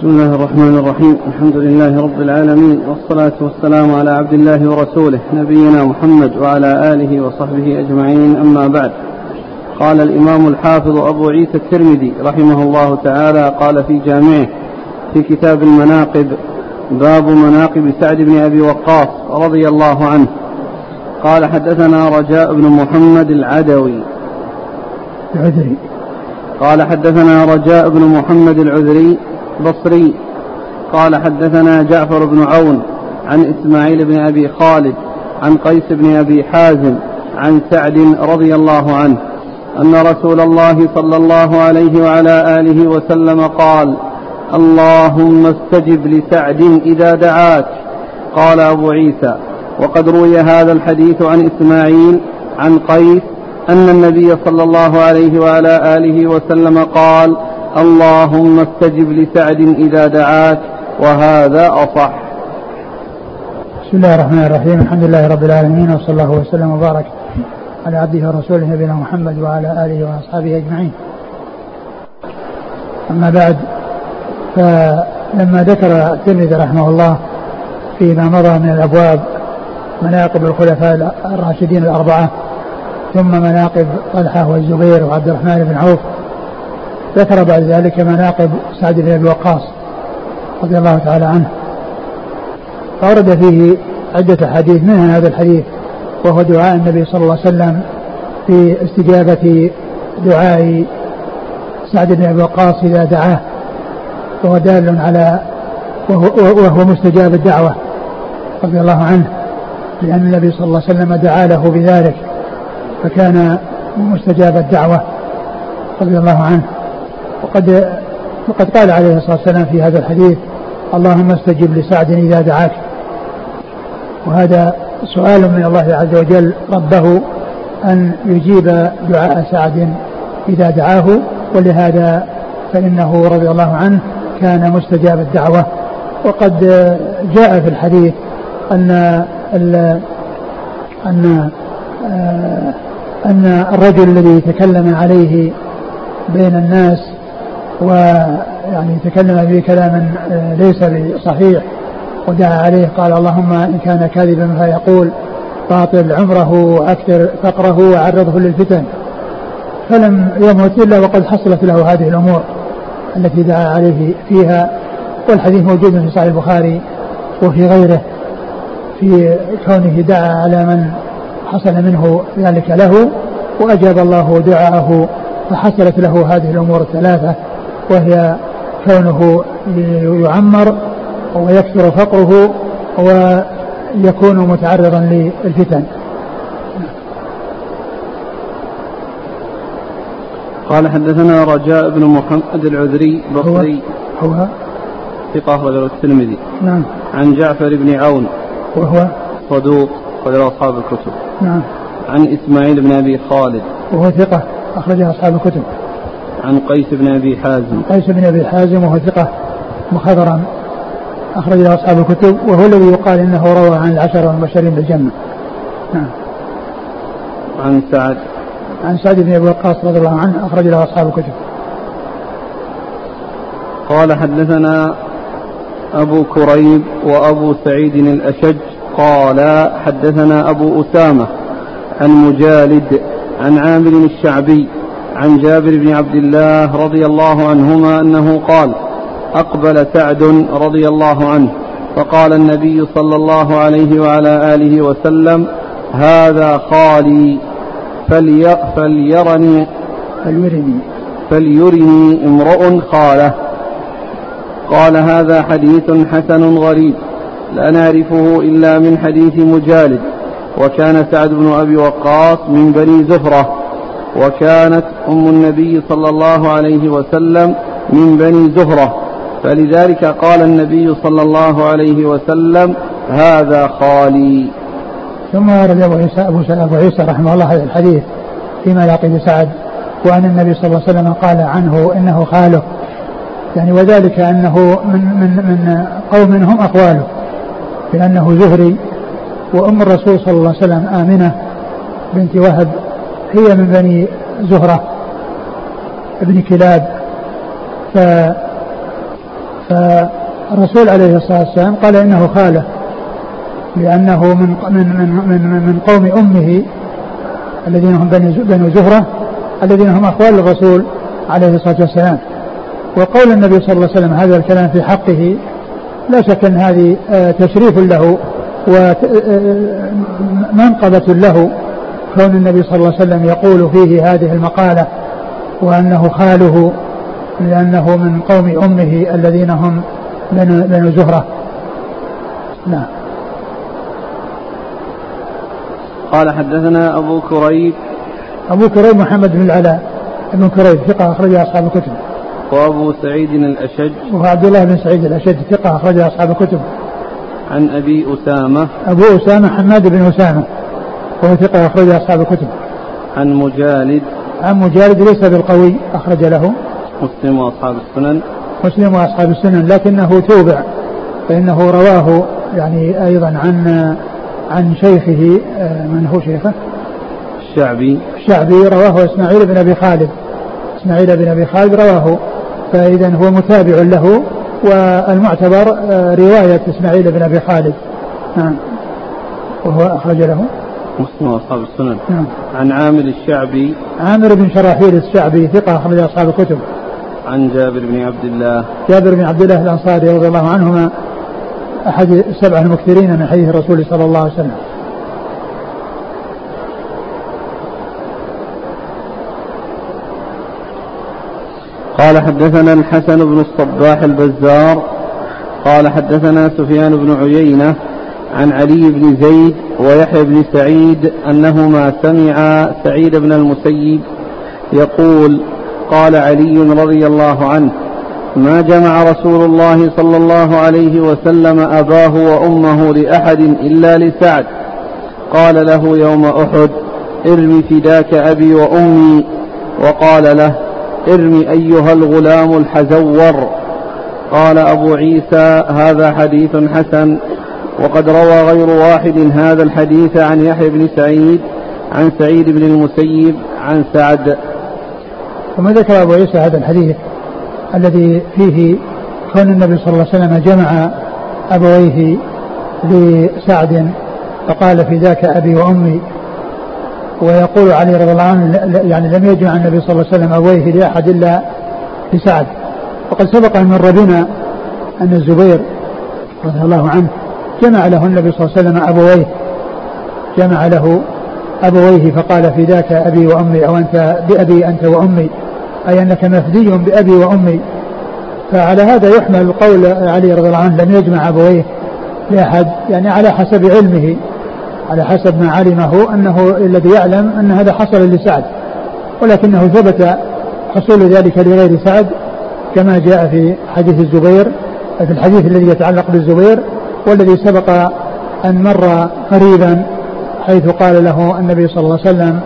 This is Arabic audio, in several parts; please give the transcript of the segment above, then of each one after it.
بسم الله الرحمن الرحيم. الحمد لله رب العالمين والصلاة والسلام على عبد الله ورسوله نبينا محمد وعلى آله وصحبه أجمعين. أما بعد قال الإمام الحافظ أبو عيسى الترمذي رحمه الله تعالى قال في جامعه في كتاب المناقب باب مناقب سعد بن أبي وقاص رضي الله عنه. قال حدثنا رجاء بن محمد العدوي. العذري قال حدثنا رجاء بن محمد العذري بصري قال حدثنا جعفر بن عون عن إسماعيل بن أبي خالد عن قيس بن أبي حازم عن سعد رضي الله عنه أن رسول الله صلى الله عليه وعلى آله وسلم قال اللهم استجب لسعد إذا دعاك. قال أبو عيسى وقد روي هذا الحديث عن إسماعيل عن قيس أن النبي صلى الله عليه وعلى آله وسلم قال اللهم استجب لسعد إذا دعاك وهذا أصح. بسم الله الرحمن الرحيم. الحمد لله رب العالمين وصلى الله وسلم وبارك على عبده ورسوله نبينا محمد وعلى آله وأصحابه أجمعين. أما بعد فلما ذكر الترمذي رحمه الله فيما مضى من الأبواب مناقب الخلفاء الراشدين الأربعة ثم مناقب طلحة والزبير وعبد الرحمن بن عوف ذكر بعد ذلك مناقب سعد بن أبي وقاص رضي الله تعالى عنه. فأورد فيه عدة حديث منها هذا الحديث؟ وهو دعاء النبي صلى الله عليه وسلم في استجابة دعاء سعد بن أبي وقاص إذا دعاه وهو دال على وهو, وهو مستجاب الدعوة رضي الله عنه لأن النبي صلى الله عليه وسلم دعا له بذلك فكان مستجاب الدعوة رضي الله عنه. وقد وقد قال عليه الصلاة والسلام في هذا الحديث اللهم استجب لسعد إذا دعاك. وهذا سؤال من الله عز وجل ربه أن يجيب دعاء سعد إذا دعاه ولهذا فإنه رضي الله عنه كان مستجاب الدعوة. وقد جاء في الحديث أن أن أن الرجل الذي تكلم عليه بين الناس ويعني تكلم به كلاما آه، ليس بصحيح. ودعا عليه قال اللهم إن كان كاذبا فيقول باطل عمره وأكثر فقره وعرضه للفتن فلم يمت إلا وقد حصلت له هذه الأمور التي دعا عليه فيها والحديث موجود في صحيح البخاري وفي غيره في كونه دعا على من حصل منه ذلك له وأجاب الله دعاءه فحصلت له هذه الأمور الثلاثة. وهي كونه يعمر ويكثر فقره ويكون متعرضا للفتن. قال حدثنا رجاء بن محمد العذري بصري. هو, هو؟ ثقة أخرجه الترمذي. نعم. عن جعفر بن عون. وهو؟ صدوق أخرجه أصحاب الكتب. نعم. عن إسماعيل بن أبي خالد. وهو ثقة أخرجه أصحاب الكتب. عن قيس بن أبي حازم. قيس بن أبي حازم وهو ثقة مخضرا أخرج له أصحاب الكتب وهو الذي يقال إنه روى عن العشرة المبشرين بالجنة. نعم. عن سعد. عن سعد بن أبي وقاص رضي الله عنه أخرج له أصحاب الكتب. قال حدثنا أبو كريب وأبو سعيد الأشج قال حدثنا أبو أسامة عن مجالد عن عامر الشعبي عن جابر بن عبد الله رضي الله عنهما أنه قال أقبل سعد رضي الله عنه فقال النبي صلى الله عليه وعلى آله وسلم هذا خالي فلي فليرني فليرني. فليرني امرؤ خاله. قال هذا حديث حسن غريب لا نعرفه إلا من حديث مجالد وكان سعد بن أبي وقاص من بني زهرة. وكانت أم النبي صلى الله عليه وسلم من بني زهرة. فلذلك قال النبي صلى الله عليه وسلم هذا خالي. ثم ورد أبو عيسى أبو, أبو عيسى رحمه الله هذا الحديث فيما لاقي سعد وأن النبي صلى الله عليه وسلم قال عنه إنه خاله. يعني وذلك أنه من من من قوم هم أخواله لأنه زهري وأم الرسول صلى الله عليه وسلم آمنة بنت وهب هي من بني زهرة ابن كلاب. ف فالرسول عليه الصلاة والسلام قال إنه خالة لأنه من من من من, من قوم أمه الذين هم بنو زهرة الذين هم أخوال الرسول عليه الصلاة والسلام. وقول النبي صلى الله عليه وسلم هذا الكلام في حقه لا شك أن هذه آه، تشريف له ومنقبة آه، له. كون النبي صلى الله عليه وسلم يقول فيه هذه المقالة وأنه خاله لأنه من قوم أمه الذين هم بنو زهرة. نعم. قال حدثنا أبو كريب. أبو كريب محمد بن العلاء. ابن كريب ثقة أخرج أصحاب الكتب. وأبو سعيد الأشج. وهو عبد الله بن سعيد الأشج ثقة أخرج أصحاب الكتب. عن أبي أسامة. أبو أسامة حماد بن أسامة. وهو ثقة أخرج أصحاب الكتب. عن مجالد. عن مجالد ليس بالقوي أخرج له. مسلم وأصحاب السنن. مسلم وأصحاب السنن لكنه توبع فإنه رواه يعني أيضا عن عن شيخه آه، من هو شيخه؟ الشعبي. الشعبي رواه إسماعيل بن أبي خالد. إسماعيل بن أبي خالد رواه فإذا هو متابع له والمعتبر آه، رواية إسماعيل بن أبي خالد. نعم. وهو أخرج له. مسلم وأصحاب السنن نعم. عن عامر الشعبي. عامر بن شراحيل الشعبي ثقة أخرج أصحاب الكتب. عن جابر بن عبد الله. جابر بن عبد الله الأنصاري رضي الله عنهما أحد السبع المكثرين من حديث الرسول صلى الله عليه وسلم. قال حدثنا الحسن بن الصباح البزار قال حدثنا سفيان بن عيينة عن علي بن زيد ويحيى بن سعيد أنهما سمعا سعيد بن المسيب يقول قال علي رضي الله عنه ما جمع رسول الله صلى الله عليه وسلم أباه وأمه لأحد إلا لسعد. قال له يوم أحد ارم فداك أبي وأمي. وقال له ارم أيها الغلام الحزور. قال أبو عيسى هذا حديث حسن. وقد روى غير واحد هذا الحديث عن يحيى بن سعيد عن سعيد بن المسيب عن سعد. ثم ذكر أبو عيسى هذا الحديث الذي فيه كون النبي صلى الله عليه وسلم جمع أبويه لسعد فقال في ذاك أبي وأمي ويقول علي رضي الله عنه يعني لم يجمع النبي صلى الله عليه وسلم أبويه لأحد إلا لسعد. وقد سبق أن مر بنا أن الزبير رضي الله عنه جمع له النبي صلى الله عليه وسلم أبويه. جمع له أبويه فقال في ذاك أبي وأمي أو أنت بأبي أنت وأمي. أي أنك مفدي بأبي وأمي. فعلى هذا يحمل قول علي رضي الله عنه لم يجمع أبويه لأحد. يعني على حسب علمه. على حسب ما علمه أنه الذي يعلم أن هذا حصل لسعد. ولكنه ثبت حصول ذلك لغير سعد كما جاء في حديث الزبير في الحديث الذي يتعلق بالزبير. والذي سبق أن مر قريبا حيث قال له النبي صلى الله عليه وسلم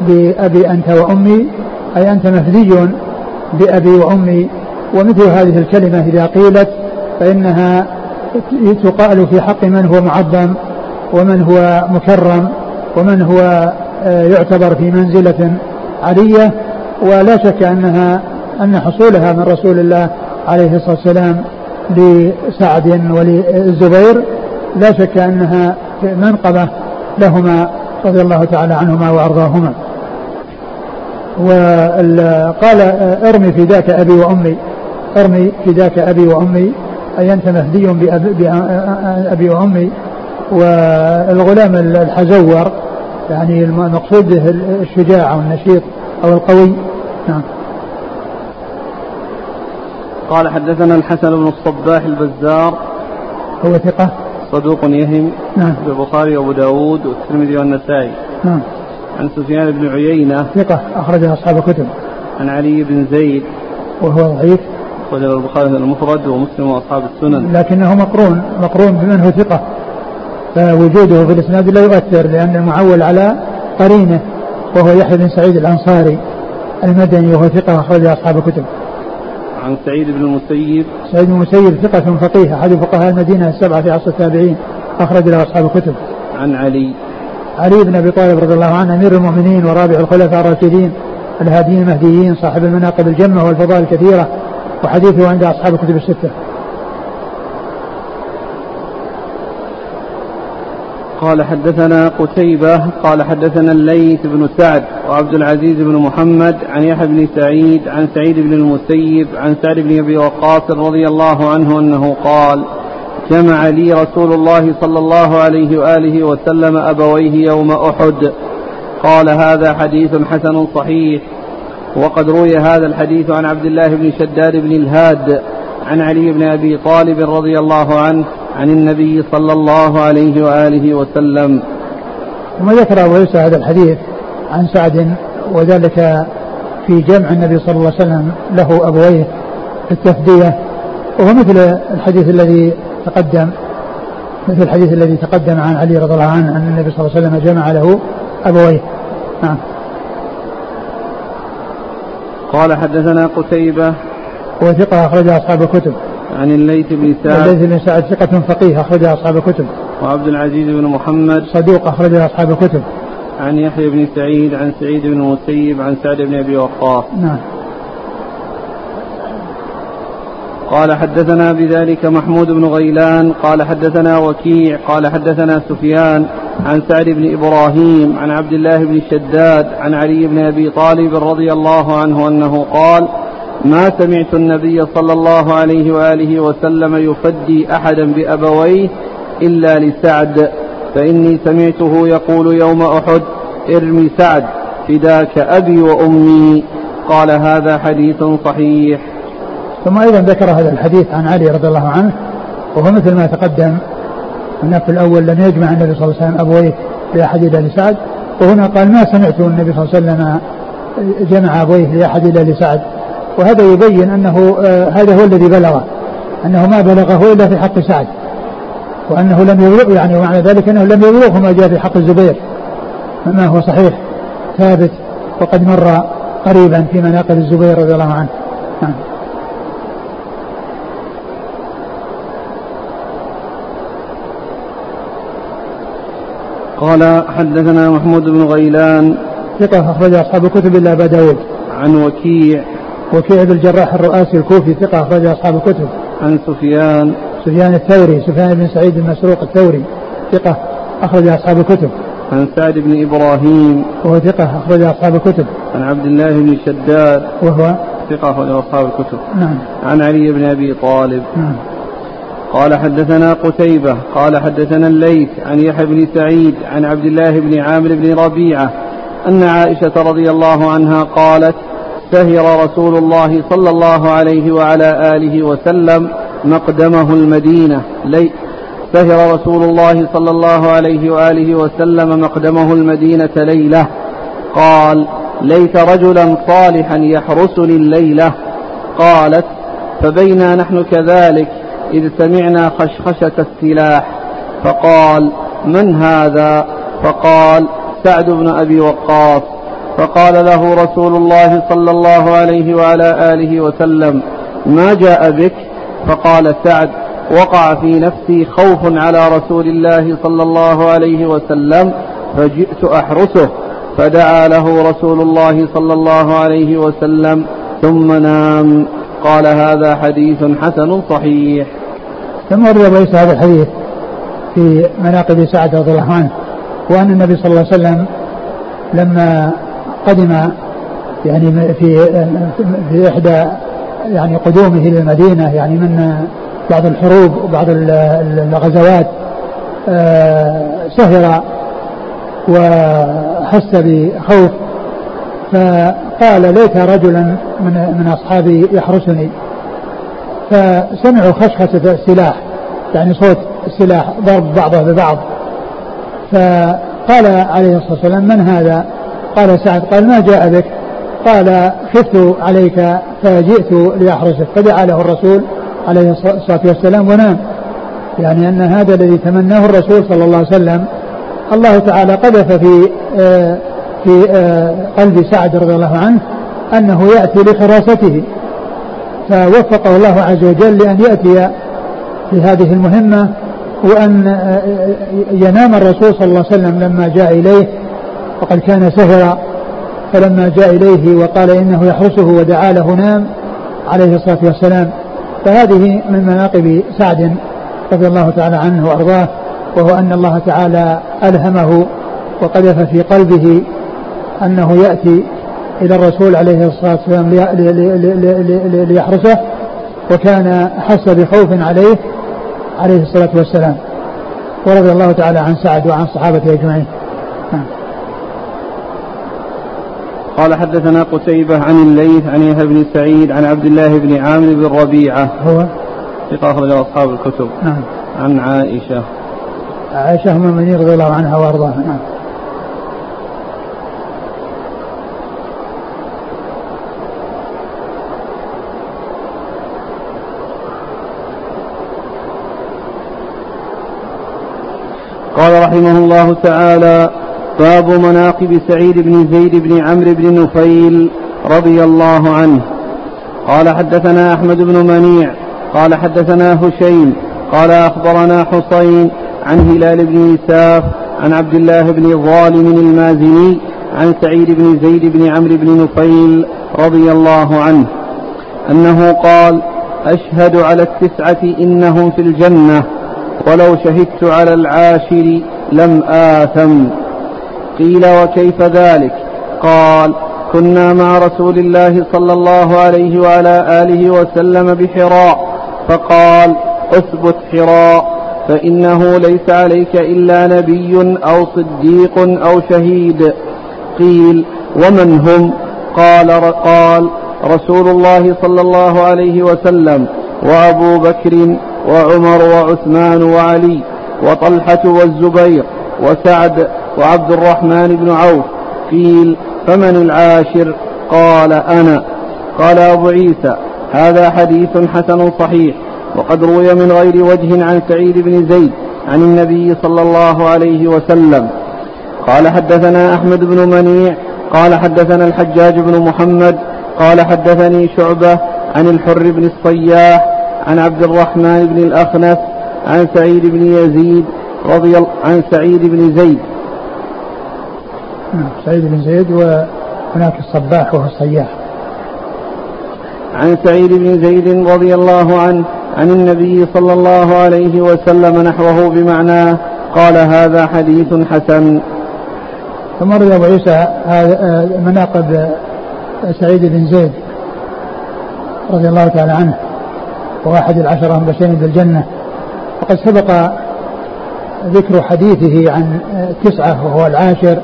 بأبي أنت وأمي أي أنت مفدي بأبي وأمي ومثل هذه الكلمة إذا قيلت فإنها تقال في حق من هو معظم ومن هو مكرم ومن هو آه، يعتبر في منزلة عالية ولا شك أنها أن حصولها من رسول الله عليه الصلاة والسلام لسعد وللزبير لا شك أنها منقبة لهما رضي الله تعالى عنهما وأرضاهما. وقال ارمي في ذاك أبي وأمي ارمي في ذاك أبي وأمي أي أنت مهدي بأبي وأمي. والغلام الحزور يعني المقصود به الشجاع أو النشيط أو القوي. نعم. قال حدثنا الحسن بن الصباح البزار. هو ثقة. صدوق يهم. نعم. في البخاري وابو داود والترمذي والنسائي. نعم. عن سفيان بن عيينة. ثقة. أخرجها أصحاب الكتب. عن علي بن زيد. وهو ضعيف. وجد البخاري المفرد ومسلم وأصحاب السنن. لكنه مقرون. مقرون بمن هو ثقة. فوجوده في الإسناد لا يؤثر لأن المعول على قرينه وهو يحيى بن سعيد الأنصاري المدني وهو ثقة أخرج أصحاب الكتب. عن سعيد بن المسيب سعيد بن المسيب ثقة فقيه أحد فقهاء المدينة السبعة في عصر التابعين أخرج له أصحاب الكتب. عن علي علي بن أبي طالب رضي الله عنه أمير المؤمنين ورابع الخلفاء الراشدين الهاديين المهديين صاحب المناقب الجمة والفضائل الكثيرة وحديثه عند أصحاب الكتب الستة. قال حدثنا قتيبة قال حدثنا الليث بن سعد وعبد العزيز بن محمد عن يحيى بن سعيد عن سعيد بن المسيب عن سعد بن أبي وقاص رضي الله عنه أنه قال جمع لي رسول الله صلى الله عليه وآله وسلم أبويه يوم أحد. قال هذا حديث حسن صحيح. وقد روي هذا الحديث عن عبد الله بن شداد بن الهاد عن علي بن أبي طالب رضي الله عنه عن النبي صلى الله عليه وآله وسلم. ثم ذكر أبو عيسى هذا الحديث عن سعد وذلك في جمع النبي صلى الله عليه وسلم له أبويه في التفدية. وهو مثل الحديث الذي تقدم مثل الحديث الذي تقدم عن علي رضي الله عنه أن النبي صلى الله عليه وسلم جمع له أبويه. نعم. قال حدثنا قتيبة. وثقة أخرج أصحاب الكتب. عن الليث بن سعد. الليث بن سعد ثقة فقيه أخرج أصحاب الكتب. وعبد العزيز بن محمد. صدوق أخرج أصحاب الكتب. عن يحيى بن سعيد عن سعيد بن المسيب عن سعد بن أبي وقاص. نعم. قال حدثنا بذلك محمود بن غيلان. قال حدثنا وكيع. قال حدثنا سفيان. عن سعد بن إبراهيم عن عبد الله بن شداد عن علي بن أبي طالب رضي الله عنه أنه قال ما سمعت النبي صلى الله عليه وآله وسلم يفدي أحدا بأبويه إلا لسعد فإني سمعته يقول يوم أحد ارمي سعد فداك أبي وأمي. قال هذا حديث صحيح. ثم أيضا ذكر هذا الحديث عن علي رضي الله عنه وهو مثل ما تقدم أن في الأول لم يجمع النبي صلى الله عليه وسلم أبويه لأحد إلا لسعد وهنا قال ما سمعت النبي صلى الله عليه وسلم جمع أبويه لأحد إلا لسعد. وهذا يبين أنه آه هذا هو الذي بلغه أنه ما بلغه إلا في حق سعد وأنه لم يبلغ يعني ومعنى ذلك أنه لم يبلغه ما جاء في حق الزبير ما هو صحيح ثابت وقد مر قريبا في مناقب الزبير رضي الله عنه. نعم. قال حدثنا محمود بن غيلان ثقة أخرج أصحاب الكتب إلا أبا داود. عن وكيع وكيع بن الجراح الرؤاسي الكوفي ثقة أخرج أصحاب الكتب. عن سفيان. سفيان الثوري سفيان بن سعيد بن مسروق الثوري ثقة أخرج أصحاب الكتب. عن سعد بن إبراهيم. وهو ثقة أخرج أصحاب الكتب. عن عبد الله بن شداد. وهو ثقة أخرج أصحاب الكتب. نعم. عن علي بن أبي طالب. نعم. قال حدثنا قتيبة قال حدثنا الليث عن يحيى بن سعيد عن عبد الله بن عامر بن ربيعة أن عائشة رضي الله عنها قالت سهر رسول الله صلى الله عليه وعلى آله وسلم مقدمه المدينة. لي سهر رسول الله صلى الله عليه وآله وسلم مقدمه المدينة ليلة. قال ليت رجلا صالحا يحرسني الليلة. قالت فبينا نحن كذلك إذ سمعنا خشخشة السلاح. فقال من هذا؟ فقال سعد بن أبي وقاص. فقال له رسول الله صلى الله عليه وعلى آله وسلم ما جاء بك؟ فقال سعد وقع في نفسي خوف على رسول الله صلى الله عليه وسلم فجئت أحرسه. فدعا له رسول الله صلى الله عليه وسلم ثم نام. قال هذا حديث حسن صحيح. ثم ورد ابو هذا الحديث في مناقب سعد رضي الله عنه؟ وأن النبي صلى الله عليه وسلم لما قدم يعني في في إحدى يعني قدومه إلى المدينة يعني من بعض الحروب وبعض الغزوات آه، سهر وحس بخوف فقال ليت رجلا من من أصحابي يحرسني. فسمعوا خشخشة السلاح يعني صوت السلاح ضرب بعضه ببعض فقال عليه الصلاة والسلام من هذا؟ قال سعد قال ما جاء بك؟ قال خفت عليك فجئت لأحرسك. فدعا له الرسول عليه الصلاة والسلام ونام. يعني أن هذا الذي تمناه الرسول صلى الله عليه وسلم الله تعالى قذف في آه في آه قلب سعد رضي الله عنه أنه يأتي لحراسته. فوفقه الله عز وجل لأن يأتي في هذه المهمة وأن ينام الرسول صلى الله عليه وسلم لما جاء إليه. وقد كان سهرا فلما جاء إليه وقال إنه يحرسه ودعا له نام عليه الصلاة والسلام. فهذه من مناقب سعد رضي الله تعالى عنه وأرضاه وهو أن الله تعالى ألهمه وقذف في قلبه أنه يأتي إلى الرسول عليه الصلاة والسلام ليحرسه وكان حس بخوف عليه عليه الصلاة والسلام. ورضي الله تعالى عن سعد وعن صحابته أجمعين. نعم. قال حدثنا قتيبة عن الليث عن يحيى بن سعيد عن عبد الله بن عامر بن ربيعة. هو؟ ثقة أخرج أصحاب الكتب. نعم. عن عائشة. عائشة أم المؤمنين رضي الله عنها وأرضاها. نعم. قال رحمه الله تعالى باب مناقب سعيد بن زيد بن عمرو بن نفيل رضي الله عنه. قال حدثنا أحمد بن منيع قال حدثنا هشيم قال أخبرنا حسين عن هلال بن إساف عن عبد الله بن ظالم المازني عن سعيد بن زيد بن عمرو بن نفيل رضي الله عنه أنه قال أشهد على التسعة إنهم في الجنة ولو شهدت على العاشر لم آثم. قيل وكيف ذلك؟ قال كنا مع رسول الله صلى الله عليه وعلى آله وسلم بحراء. فقال اثبت حراء فإنه ليس عليك إلا نبي أو صديق أو شهيد. قيل ومن هم؟ قال قال رسول الله صلى الله عليه وسلم وأبو بكر وعمر وعثمان وعلي وطلحة والزبير وسعد وعبد الرحمن بن عوف قيل فمن العاشر؟ قال أنا. قال أبو عيسى هذا حديث حسن صحيح وقد روي من غير وجه عن سعيد بن زيد عن النبي صلى الله عليه وسلم. قال حدثنا أحمد بن منيع. قال حدثنا الحجاج بن محمد. قال حدثني شعبة عن الحر بن الصياح عن عبد الرحمن بن الأخنس عن سعيد بن يزيد رضي عن سعيد بن زيد سعيد بن زيد وهناك الصباح وهو الصياح عن سعيد بن زيد رضي الله عنه عن النبي صلى الله عليه وسلم نحوه بمعناه قال هذا حديث حسن. ثم روي أبو عيسى مناقب سعيد بن زيد رضي الله تعالى عنه وأحد العشرة المبشرين بالجنة. وقد سبق ذكر حديثه عن تسعة وهو العاشر.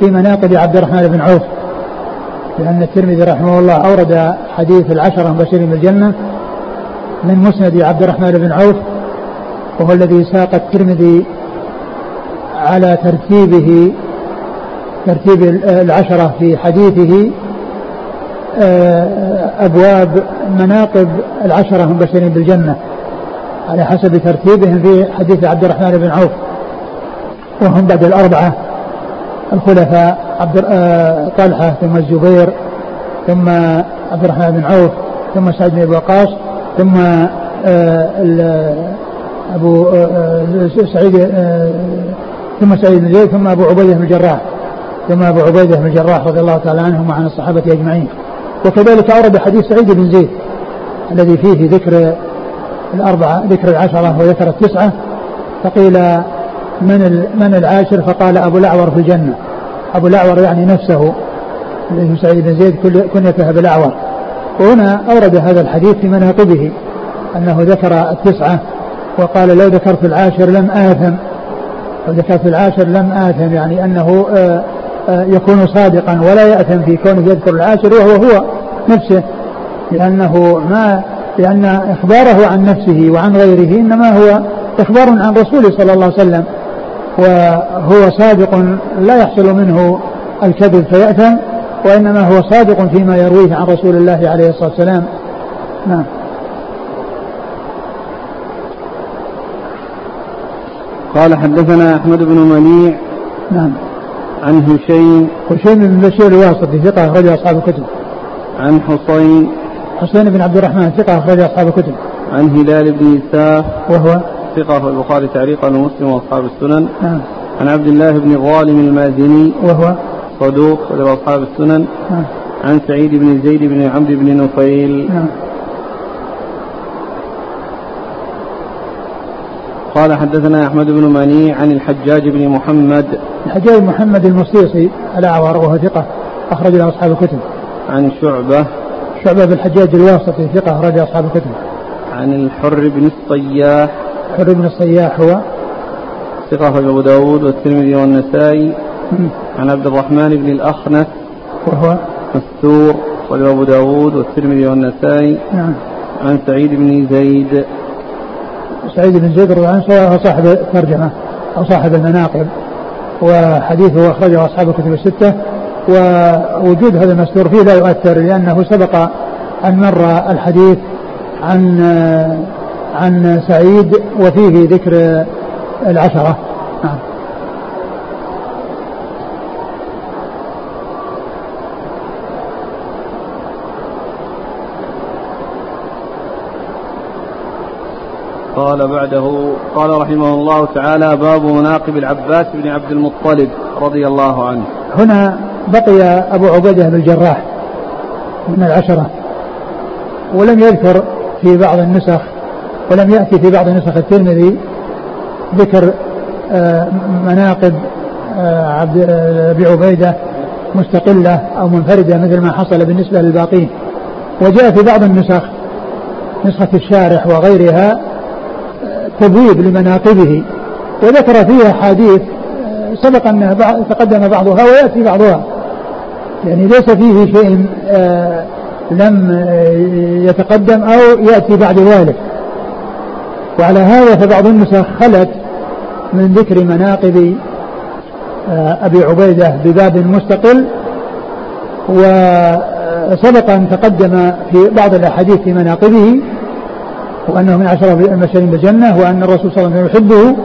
في مناقب عبد الرحمن بن عوف لأن الترمذي رحمه الله أورد حديث العشرة المبشرين بالجنة من مسند عبد الرحمن بن عوف وهو الذي ساق الترمذي على ترتيبه ترتيب العشرة في حديثه آه، أبواب مناقب العشرة المبشرين بالجنة على حسب ترتيبهم في حديث عبد الرحمن بن عوف وهم بعد الأربعة. الخلفاء عبد آه، طلحة ثم الزبير ثم عبد الرحمن بن عوف ثم سعد بن وقاص ثم آه، أبو سعيد ثم سعيد بن زيد ثم أبو عبيدة بن الجراح ثم أبو عبيدة بن الجراح رضي الله تعالى عنهم وعن الصحابة أجمعين. وكذلك أورد حديث سعيد بن زيد الذي فيه ذكر الأربعة ذكر العشرة وذكر التسعة فقيل من من العاشر؟ فقال أبو الأعور في الجنة. أبو الأعور يعني نفسه. الذي سعيد بن زيد كنيته بالأعور وهنا أورد هذا الحديث في مناقبه أنه ذكر التسعة وقال لو ذكرت العاشر لم آثم. لو ذكرت العاشر لم آثم يعني أنه آه يكون صادقا ولا يأثم في كونه يذكر العاشر وهو هو نفسه. لأنه ما لأن إخباره عن نفسه وعن غيره إنما هو إخبار عن رسوله صلى الله عليه وسلم. وهو صادق لا يحصل منه الكذب فيأثم وإنما هو صادق فيما يرويه عن رسول الله عليه الصلاة والسلام. نعم. قال حدثنا أحمد بن منيع نعم. عن هشيم. هشيم بن بشير الواسطي ثقة أخرج أصحاب الكتب. عن حصين. حسين بن عبد الرحمن ثقة أخرج أصحاب الكتب. عن هلال بن إساف وهو ثقة في البخاري تعليقا ومسلم وأصحاب السنن. نعم عن عبد الله بن ظالم المازني وهو؟ صدوق أصحاب السنن. نعم عن سعيد بن زيد بن عمرو بن نفيل. نعم قال حدثنا أحمد بن منيع عن الحجاج بن محمد. الحجاج محمد المصيصي الأعور وهو ثقة أخرج له أصحاب الكتب. عن شعبة. شعبة بن الحجاج الواسطي ثقة أخرج أصحاب الكتب. عن الحر بن الصياح. الحر بن الصياح هو؟ ثقة أخرج أبو داود والترمذي والنسائي. عن عبد الرحمن بن الأخنس. وهو؟ مستور أخرج أبو داود والترمذي والنسائي. نعم. عن سعيد بن زيد. سعيد بن زيد رضي الله عنه هو صاحب الترجمة أو صاحب المناقب. وحديثه أخرجه أصحاب الكتب الستة. ووجود هذا المستور فيه لا يؤثر لأنه سبق أن مر الحديث عن عن سعيد وفيه ذكر العشرة. نعم. قال بعده قال رحمه الله تعالى باب مناقب العباس بن عبد المطلب رضي الله عنه. هنا بقي أبو عبيدة بن الجراح من العشرة ولم يذكر في بعض النسخ ولم يأتي في بعض نسخ الترمذي ذكر آه، مناقب آه، عبد آه، أبي عبيدة مستقلة أو منفردة مثل ما حصل بالنسبة للباقين. وجاء في بعض النسخ نسخة الشارح وغيرها تبويب لمناقبه. وذكر فيها حديث سبق أن تقدم بعضها ويأتي بعضها. يعني ليس فيه شيء لم يتقدم أو يأتي بعد ذلك. وعلى هذا فبعض النسخ خلت من ذكر مناقب آه، أبي عبيدة بباب مستقل وسبق أن تقدم في بعض الأحاديث في مناقبه وأنه من عشرة المبشرين بالجنة وأن الرسول صلى الله عليه وسلم يحبه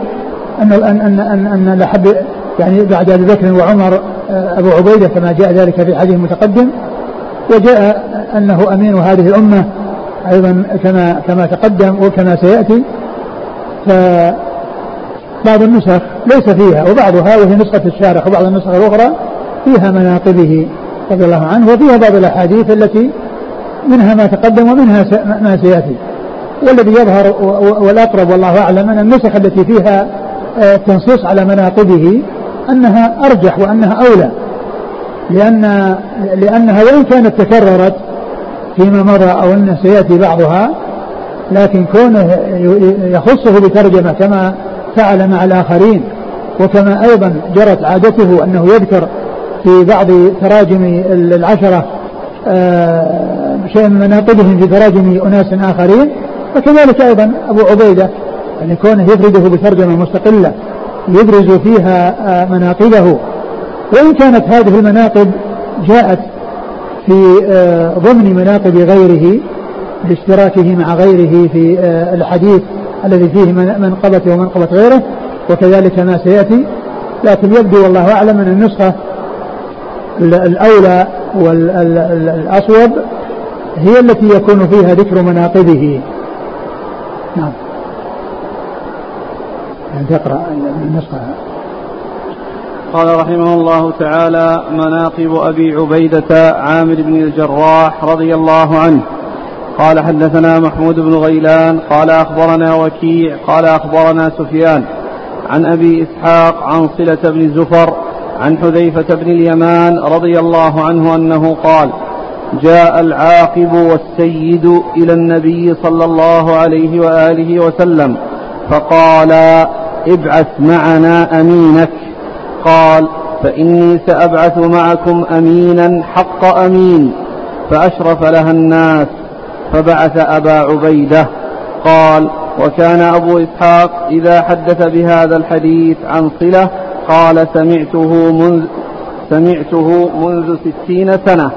أن أن أن أن, لحب يعني بعد أبي بكر وعمر آه، أبو عبيدة كما جاء ذلك في الحديث المتقدم وجاء أنه أمين هذه الأمة أيضا كما كما تقدم وكما سيأتي. فبعض النسخ ليس فيها وبعضها وهي نسخة الشارح وبعض النسخ الأخرى فيها مناقبه رضي الله عنه وفيها بعض الأحاديث التي منها ما تقدم ومنها ما سيأتي. والذي يظهر والأقرب والله أعلم أن النسخ التي فيها آه، تنصيص على مناقبه أنها أرجح وأنها أولى. لأن لأنها وإن كانت تكررت فيما مضى أو أنه سيأتي بعضها لكن كونه يخصه بترجمة كما فعل مع الآخرين وكما أيضا جرت عادته أنه يذكر في بعض تراجم العشرة آه، شيء من مناقبهم في تراجم أناس آخرين فكذلك أيضا أبو عبيدة يعني كونه يفرده بترجمة مستقلة يبرز فيها آه، مناقبه. وإن كانت هذه المناقب جاءت في آه، ضمن مناقب غيره باشتراكه مع غيره في آه، الحديث الذي فيه منقبته ومنقبة غيره وكذلك ما سيأتي. لكن يبدو والله أعلم أن النسخة الأولى والأصوب هي التي يكون فيها ذكر مناقبه. نعم. يعني تقرأ النسخة. قال رحمه الله تعالى مناقب أبي عبيدة عامر بن الجراح رضي الله عنه. قال حدثنا محمود بن غيلان قال أخبرنا وكيع قال أخبرنا سفيان عن أبي إسحاق عن صلة بن زفر عن حذيفة بن اليمان رضي الله عنه أنه قال جاء العاقب والسيد إلى النبي صلى الله عليه وآله وسلم فقال ابعث معنا أمينك. قال فإني سأبعث معكم أمينا حق أمين فأشرف لها الناس. فبعث أبا عبيدة قال وكان أبو إسحاق إذا حدث بهذا الحديث عن صلة قال سمعته منذ سمعته منذ ستين سنة.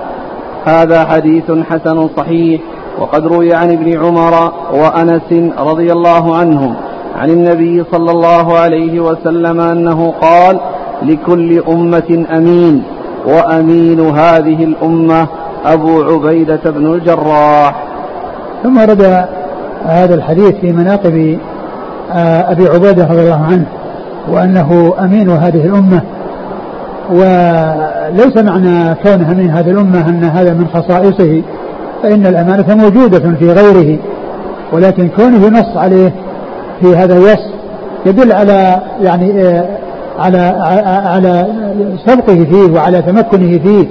هذا حديث حسن صحيح وقد روي عن ابن عمر وأنس رضي الله عنهم عن النبي صلى الله عليه وسلم أنه قال لكل أمة أمين وأمين هذه الأمة أبو عبيدة بن الجراح. ثم ورد هذا الحديث في مناقب آه، أبي عبيدة رضي الله عنه وأنه أمين هذه الأمة. وليس معنى كونه من هذه الأمة أن هذا من خصائصه فإن الأمانة موجودة في غيره. ولكن كونه ينص عليه في هذا الوصف يدل على يعني آه، على على سبقه فيه وعلى تمكنه فيه.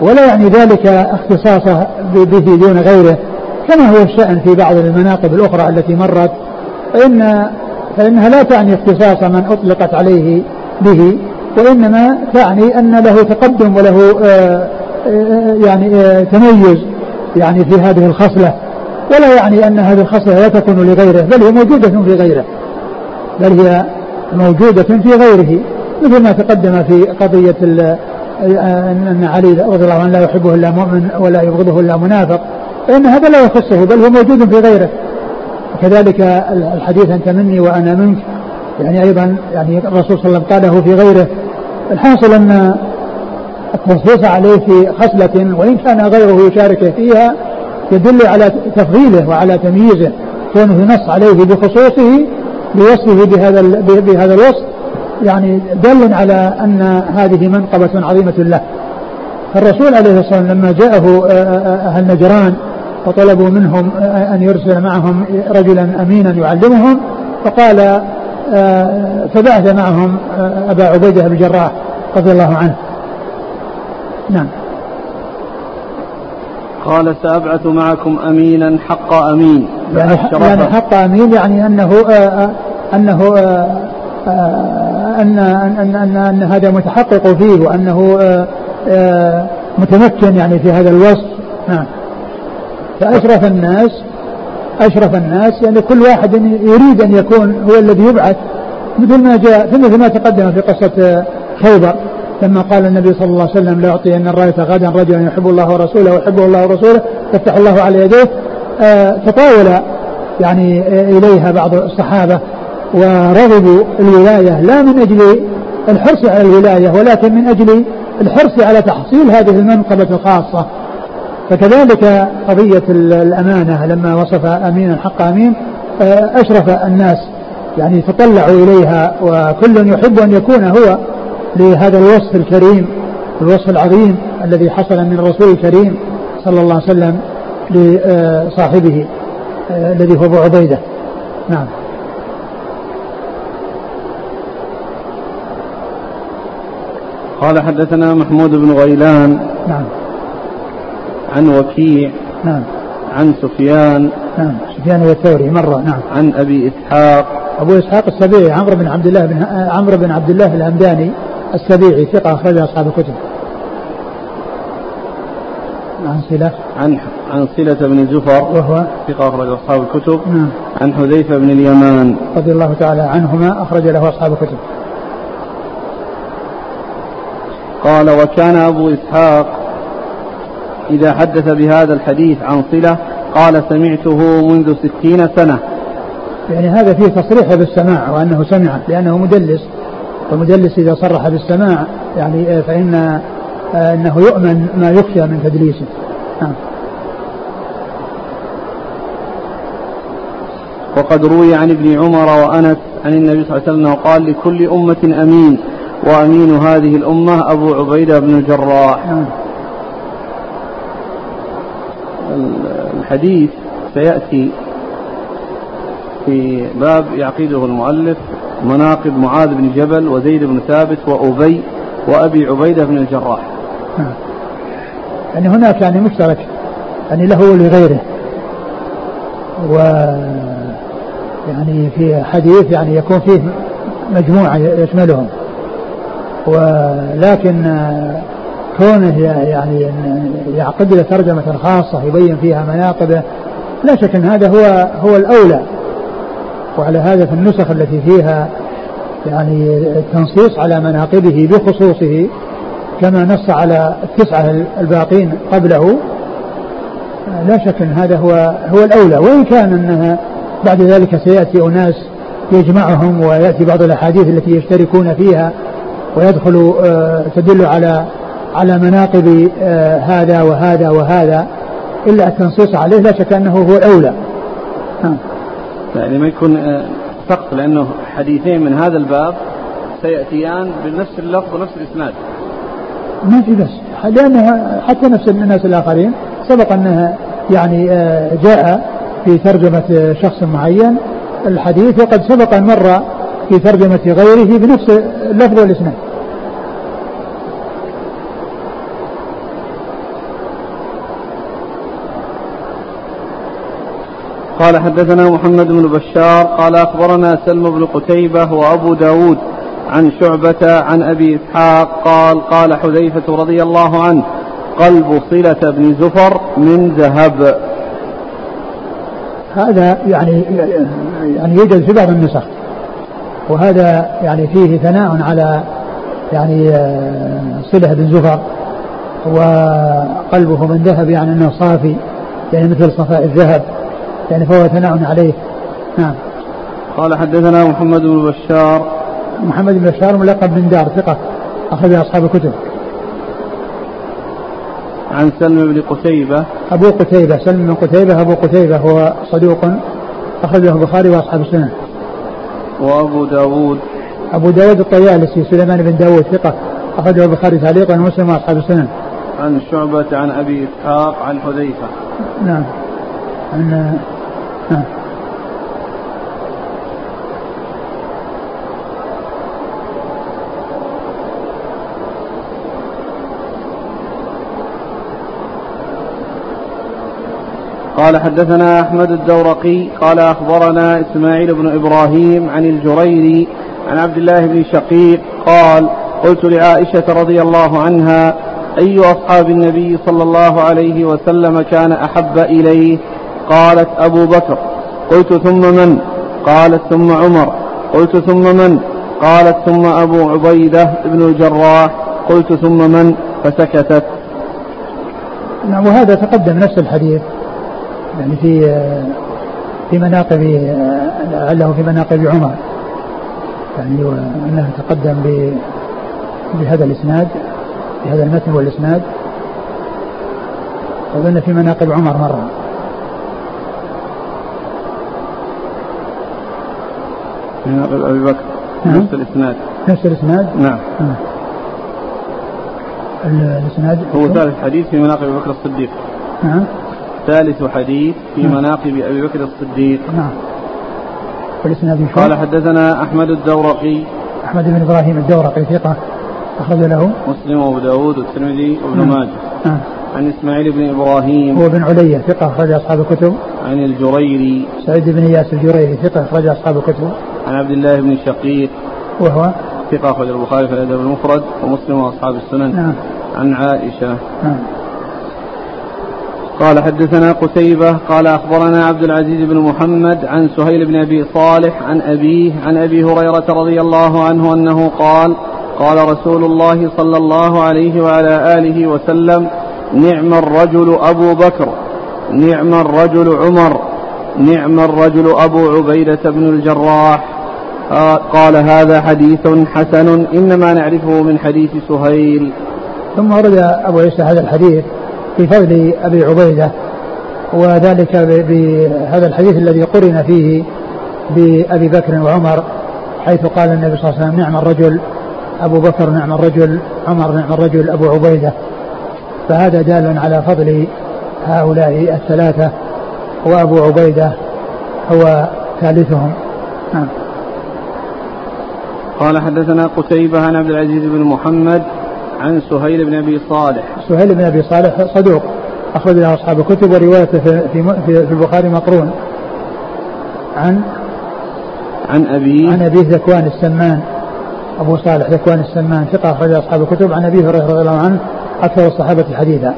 ولا يعني ذلك اختصاصه به دون غيره. كما هو الشأن في بعض المناقب الأخرى التي مرت فإن فإنها لا تعني اختصاص من أطلقت عليه به وإنما تعني أن له تقدم وله آه، آه، يعني آه، تميز يعني في هذه الخصلة. ولا يعني أن هذه الخصلة لا تكون لغيره بل هي موجودة في غيره. بل هي موجودة في غيره مثل ما تقدم في قضية أن علي رضي الله عنه لا يحبه إلا مؤمن ولا يبغضه إلا منافق. فإن هذا لا يخصه بل هو موجود في غيره. وكذلك الحديث أنت مني وأنا منك. يعني أيضا يعني الرسول صلى الله عليه وسلم قاله في غيره. الحاصل أن التنصيص عليه في خصلة وإن كان غيره يشاركه فيها يدل على تفضيله وعلى تمييزه. كونه نص عليه بخصوصه بوصفه بهذا بهذا الوصف يعني دل على أن هذه منقبة عظيمة له. فالرسول عليه الصلاة والسلام لما جاءه أهل نجران وطلبوا منهم أن يرسل معهم رجلا أمينا يعلمهم فقال فبعث معهم أبا عبيدة بن الجراح رضي الله عنه. نعم. قال سأبعث معكم أمينا حق أمين. يعني, يعني حق أمين يعني أنه أنه أن أن أن, أن هذا متحقق فيه وأنه متمكن يعني في هذا الوصف. نعم. فأشرف الناس أشرف الناس يعني كل واحد يريد أن يكون هو الذي يبعث مثل ما جاء مثل ما تقدم في قصة خيبر لما قال النبي صلى الله عليه وسلم لا أعطين الراية غدا رجلا يحب الله ورسوله ويحبه الله ورسوله يفتح الله على يديه. آه تطاول يعني إليها بعض الصحابة ورغبوا الولاية لا من أجل الحرص على الولاية ولكن من أجل الحرص على تحصيل هذه المنقبة الخاصة. فكذلك قضية الأمانة لما وصف أمينا حق أمين آه، أشرف الناس يعني تطلعوا إليها وكل يحب أن يكون هو لهذا الوصف الكريم الوصف العظيم الذي حصل من الرسول الكريم صلى الله عليه وسلم لصاحبه آه، الذي هو أبو عبيدة. نعم. قال حدثنا محمود بن غيلان. نعم. عن وكيع نعم. عن سفيان نعم. سفيان الثوري مرة نعم. عن أبي إسحاق. أبو إسحاق السبيعي عمرو بن عبد الله بن عمرو بن عبد الله الهمداني السبيعي ثقة أخرج أصحاب الكتب. عن صلة عن عن صلة بن زفر وهو؟ ثقة أخرج أصحاب الكتب. نعم. عن حذيفة بن اليمان. رضي الله تعالى عنهما أخرج له أصحاب الكتب. قال وكان أبو إسحاق إذا حدث بهذا الحديث عن صلة قال سمعته منذ ستين سنة. يعني هذا فيه تصريح بالسماع وأنه سمع لأنه مدلس. والمدلس إذا صرح بالسماع يعني فإن آه، أنه يؤمن ما يخشى من تدليسه. نعم. وقد روي عن ابن عمر وأنس عن النبي صلى الله عليه وسلم قال لكل أمة أمين وأمين هذه الأمة أبو عبيدة بن الجراح. نعم. الحديث سيأتي في باب يعقده المؤلف مناقب معاذ بن جبل وزيد بن ثابت وأبي وأبي عبيدة بن الجراح. نعم. يعني هناك يعني مشترك. يعني له ولغيره. و يعني في حديث يعني يكون فيه مجموعة يشملهم. ولكن كونه يعني يعقد له ترجمة خاصة يبين فيها مناقبه لا شك أن هذا هو هو الأولى. وعلى هذا في النسخ التي فيها يعني التنصيص على مناقبه بخصوصه كما نص على التسعة الباقين قبله. لا شك أن هذا هو هو الأولى. وإن كان أنها بعد ذلك سيأتي أناس يجمعهم ويأتي بعض الأحاديث التي يشتركون فيها ويدخل آه، تدل على على مناقب آه، هذا وهذا وهذا إلا التنصيص عليه لا شك أنه هو الأولى. يعني ما يكون آه، سقط لأنه حديثين من هذا الباب سيأتيان بنفس اللفظ ونفس الإسناد. ما في بس. لأن حتى نفس الناس الآخرين سبق أنها يعني جاء في ترجمة شخص معين الحديث وقد سبق أن مر في ترجمة غيره بنفس اللفظ والإسناد. قال حدثنا محمد بن بشار قال أخبرنا سلم بن قتيبة وأبو داود عن شعبة عن أبي إسحاق قال قال حذيفة رضي الله عنه قلب صلة بن زفر من ذهب. هذا يعني يعني يوجد في بعض النسخ وهذا يعني فيه ثناء على يعني صلة بن زفر وقلبه من ذهب يعني أنه صافي يعني مثل صفاء الذهب. يعني فهو ثناء عليه. نعم. قال حدثنا محمد بن بشار. محمد بن بشار ملقب بن دار ثقة أخرج أصحاب الكتب. عن سلم بن قتيبة. أبو قتيبة سلم بن قتيبة أبو قتيبة هو صدوق أخرجه البخاري وأصحاب السنة وأبو داود. أبو داود الطيالسي سليمان بن داود ثقة أخرجه البخاري تعليقا ومسلم وأصحاب السنة عن شعبة عن أبي إسحاق عن حذيفة. نعم. عن نعم. قال حدثنا أحمد الدورقي قال أخبرنا إسماعيل بن إبراهيم عن الجريري عن عبد الله بن شقيق قال قلت لعائشة رضي الله عنها أي أصحاب النبي صلى الله عليه وسلم كان أحب إليه؟ قالت أبو بكر قلت ثم من؟ قالت ثم عمر قلت ثم من؟ قالت ثم أبو عبيدة بن الجراح قلت ثم من؟ فسكتت. نعم وهذا تقدم نفس الحديث يعني في في مناقب لعله في مناقب عمر. يعني انه تقدم بهذا الإسناد بهذا المتن والإسناد. اظن في مناقب عمر مرة. مناقب أبي بكر. نعم. نفس الإسناد. نفس الإسناد؟ نعم. آه. الإسناد هو ثالث حديث في مناقب أبي بكر الصديق. نعم. ثالث حديث في نعم. مناقب أبي بكر الصديق. نعم. والإسناد قال حدثنا أحمد الدورقي. أحمد بن إبراهيم الدورقي ثقة أخرج له. مسلم وأبو داود والترمذي وابن نعم. ماجه. نعم. عن إسماعيل بن إبراهيم. هو بن علية ثقة أخرج أصحاب الكتب. عن الجريري. سعيد بن إياس الجريري ثقة أخرج أصحاب الكتب. عن عبد الله بن شقيق وهو ثقة أخرج البخاري في الأدب المفرد ومسلم وأصحاب السنن. نعم. عن عائشة. نعم. قال حدثنا قتيبة قال أخبرنا عبد العزيز بن محمد عن سهيل بن أبي صالح عن أبيه عن أبي هريرة رضي الله عنه أنه قال قال رسول الله صلى الله عليه وعلى آله وسلم نعم الرجل أبو بكر نعم الرجل عمر نعم الرجل أبو عبيدة بن الجراح. قال هذا حديث حسن إنما نعرفه من حديث سهيل. ثم ورد أبو عيسى هذا الحديث في فضل أبي عبيدة وذلك بهذا الحديث الذي قرن فيه بأبي بكر وعمر حيث قال النبي صلى الله عليه وسلم نعم الرجل أبو بكر نعم الرجل عمر نعم الرجل أبو عبيدة. فهذا دال على فضل هؤلاء الثلاثة. وأبو عبيدة هو ثالثهم. نعم. قال حدثنا قتيبة عن عبد العزيز بن محمد عن سهيل بن أبي صالح. سهيل بن أبي صالح صدوق. اخرج له أصحاب الكتب وروايته في في, في البخاري مقرون. عن؟ عن ابيه عن ابيه ذكوان السمان. أبو صالح ذكوان السمان ثقة اخرج أصحاب الكتب. عن أبي هريرة رضي الله عنه أكثر الصحابة حديثا.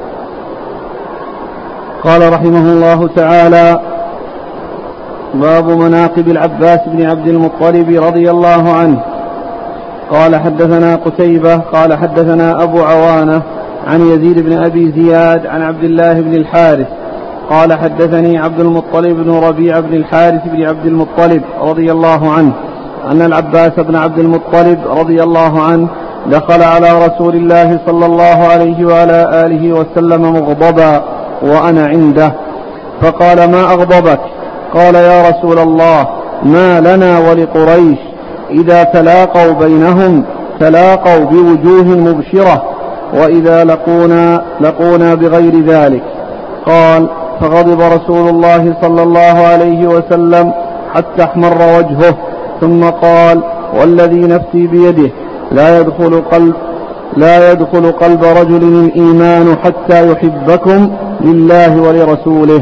قال رحمه الله تعالى باب مناقب العباس بن عبد المطلب رضي الله عنه. قال حدثنا قتيبة قال حدثنا أبو عوانة عن يزيد بن أبي زياد عن عبد الله بن الحارث. قال حدثني عبد المطلب بن ربيع بن الحارث بن عبد المطلب رضي الله عنه أن العباس بن عبد المطلب رضي الله عنه دخل على رسول الله صلى الله عليه وعلى آله وسلم مغضبا. وأنا عنده. فقال ما أغضبك؟ قال يا رسول الله ما لنا ولقريش. إذا تلاقوا بينهم تلاقوا بوجوه مبشرة. وإذا لقونا لقونا بغير ذلك. قال فغضب رسول الله صلى الله عليه وسلم حتى احمر وجهه. ثم قال والذي نفسي بيده لا يدخل قلب لا يدخل قلب رجل الإيمان حتى يحبكم لله ولرسوله.